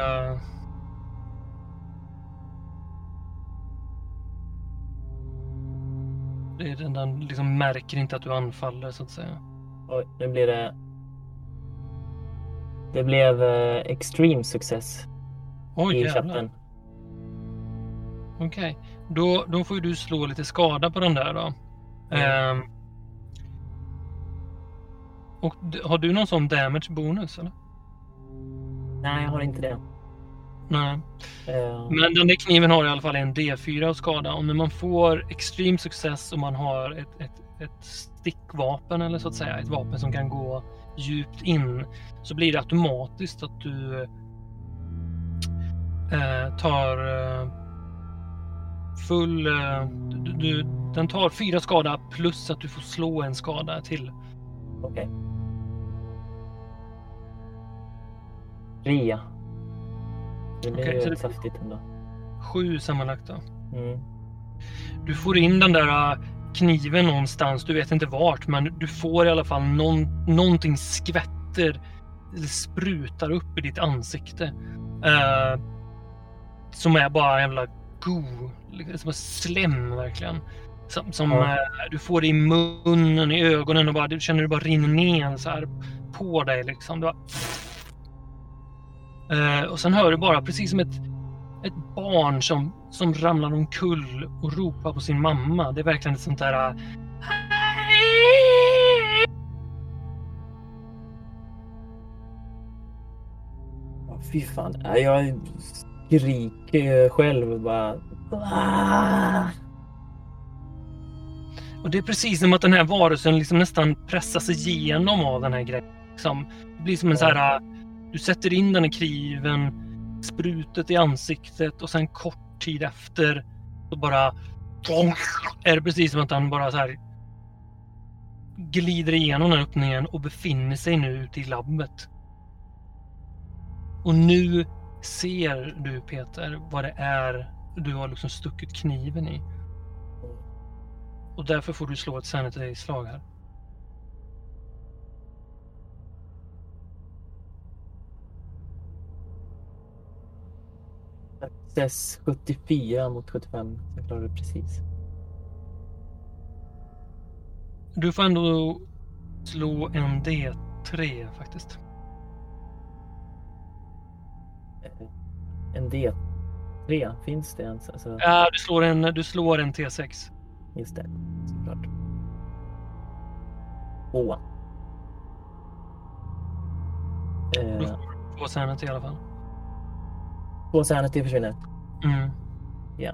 Speaker 2: Det är den, den liksom märker inte att du anfaller så att säga.
Speaker 3: Oj, nu blir det... Det blev eh, extreme success
Speaker 2: Oj
Speaker 3: i
Speaker 2: jävlar. Okej. Då, då får du slå lite skada på den där då.
Speaker 3: Mm.
Speaker 2: Ehm. och har du någon sån damage bonus eller?
Speaker 3: Nej, jag har inte det.
Speaker 2: Nej.
Speaker 3: Eh,
Speaker 2: Men den där kniven har i alla fall en D4 av skada. Och när man får extreme success och man har ett, ett, ett stickvapen eller så att säga, ett vapen som kan gå djupt in, så blir det automatiskt att du eh, tar eh, full... Eh, du, du, den tar fyra skada plus att du får slå en skada till.
Speaker 3: Okej. Ria. Det blir
Speaker 2: Okej,
Speaker 3: ju
Speaker 2: det-
Speaker 3: saftigt ändå.
Speaker 2: Sju sammanlagt då.
Speaker 3: Mm.
Speaker 2: Du får in den där äh, kniven någonstans, du vet inte vart, men du får i alla fall någon, någonting skvätter eller sprutar upp i ditt ansikte. Eh, som är bara en jävla go, liksom som slem verkligen. Som, som
Speaker 3: Ja.
Speaker 2: eh, du får det i munnen, i ögonen och bara, du känner hur det bara rinner ner så här på dig liksom. Du bara... Eh, och sen hör du bara precis som ett ett barn som, som ramlar omkull och ropar på sin mamma. Det är verkligen ett sånt där...
Speaker 3: Ja, fy fan. Jag skriker själv bara.
Speaker 2: Och det är precis som att den här varelsen liksom nästan pressas igenom av den här grejen. Liksom, det blir som en så här... Du sätter in den i kniven, sprutet i ansiktet och sen kort tid efter så bara... Är det precis som att han bara så här glider igenom den här öppningen och befinner sig nu ute i labbet. Och nu ser du Peter vad det är du har liksom stuckit kniven i. Och därför får du slå ett sanity-slag här.
Speaker 3: Access 74 mot 75. Jag klarar det precis.
Speaker 2: Du får ändå slå en D3 faktiskt.
Speaker 3: En D3, finns det ens? Alltså,
Speaker 2: Ja, du slår en, du slår en T6.
Speaker 3: Just det, såklart. Tvåa.
Speaker 2: Då
Speaker 3: Eh,
Speaker 2: får du två sanity i alla fall.
Speaker 3: Två sanity försvinner.
Speaker 2: Mm.
Speaker 3: Ja.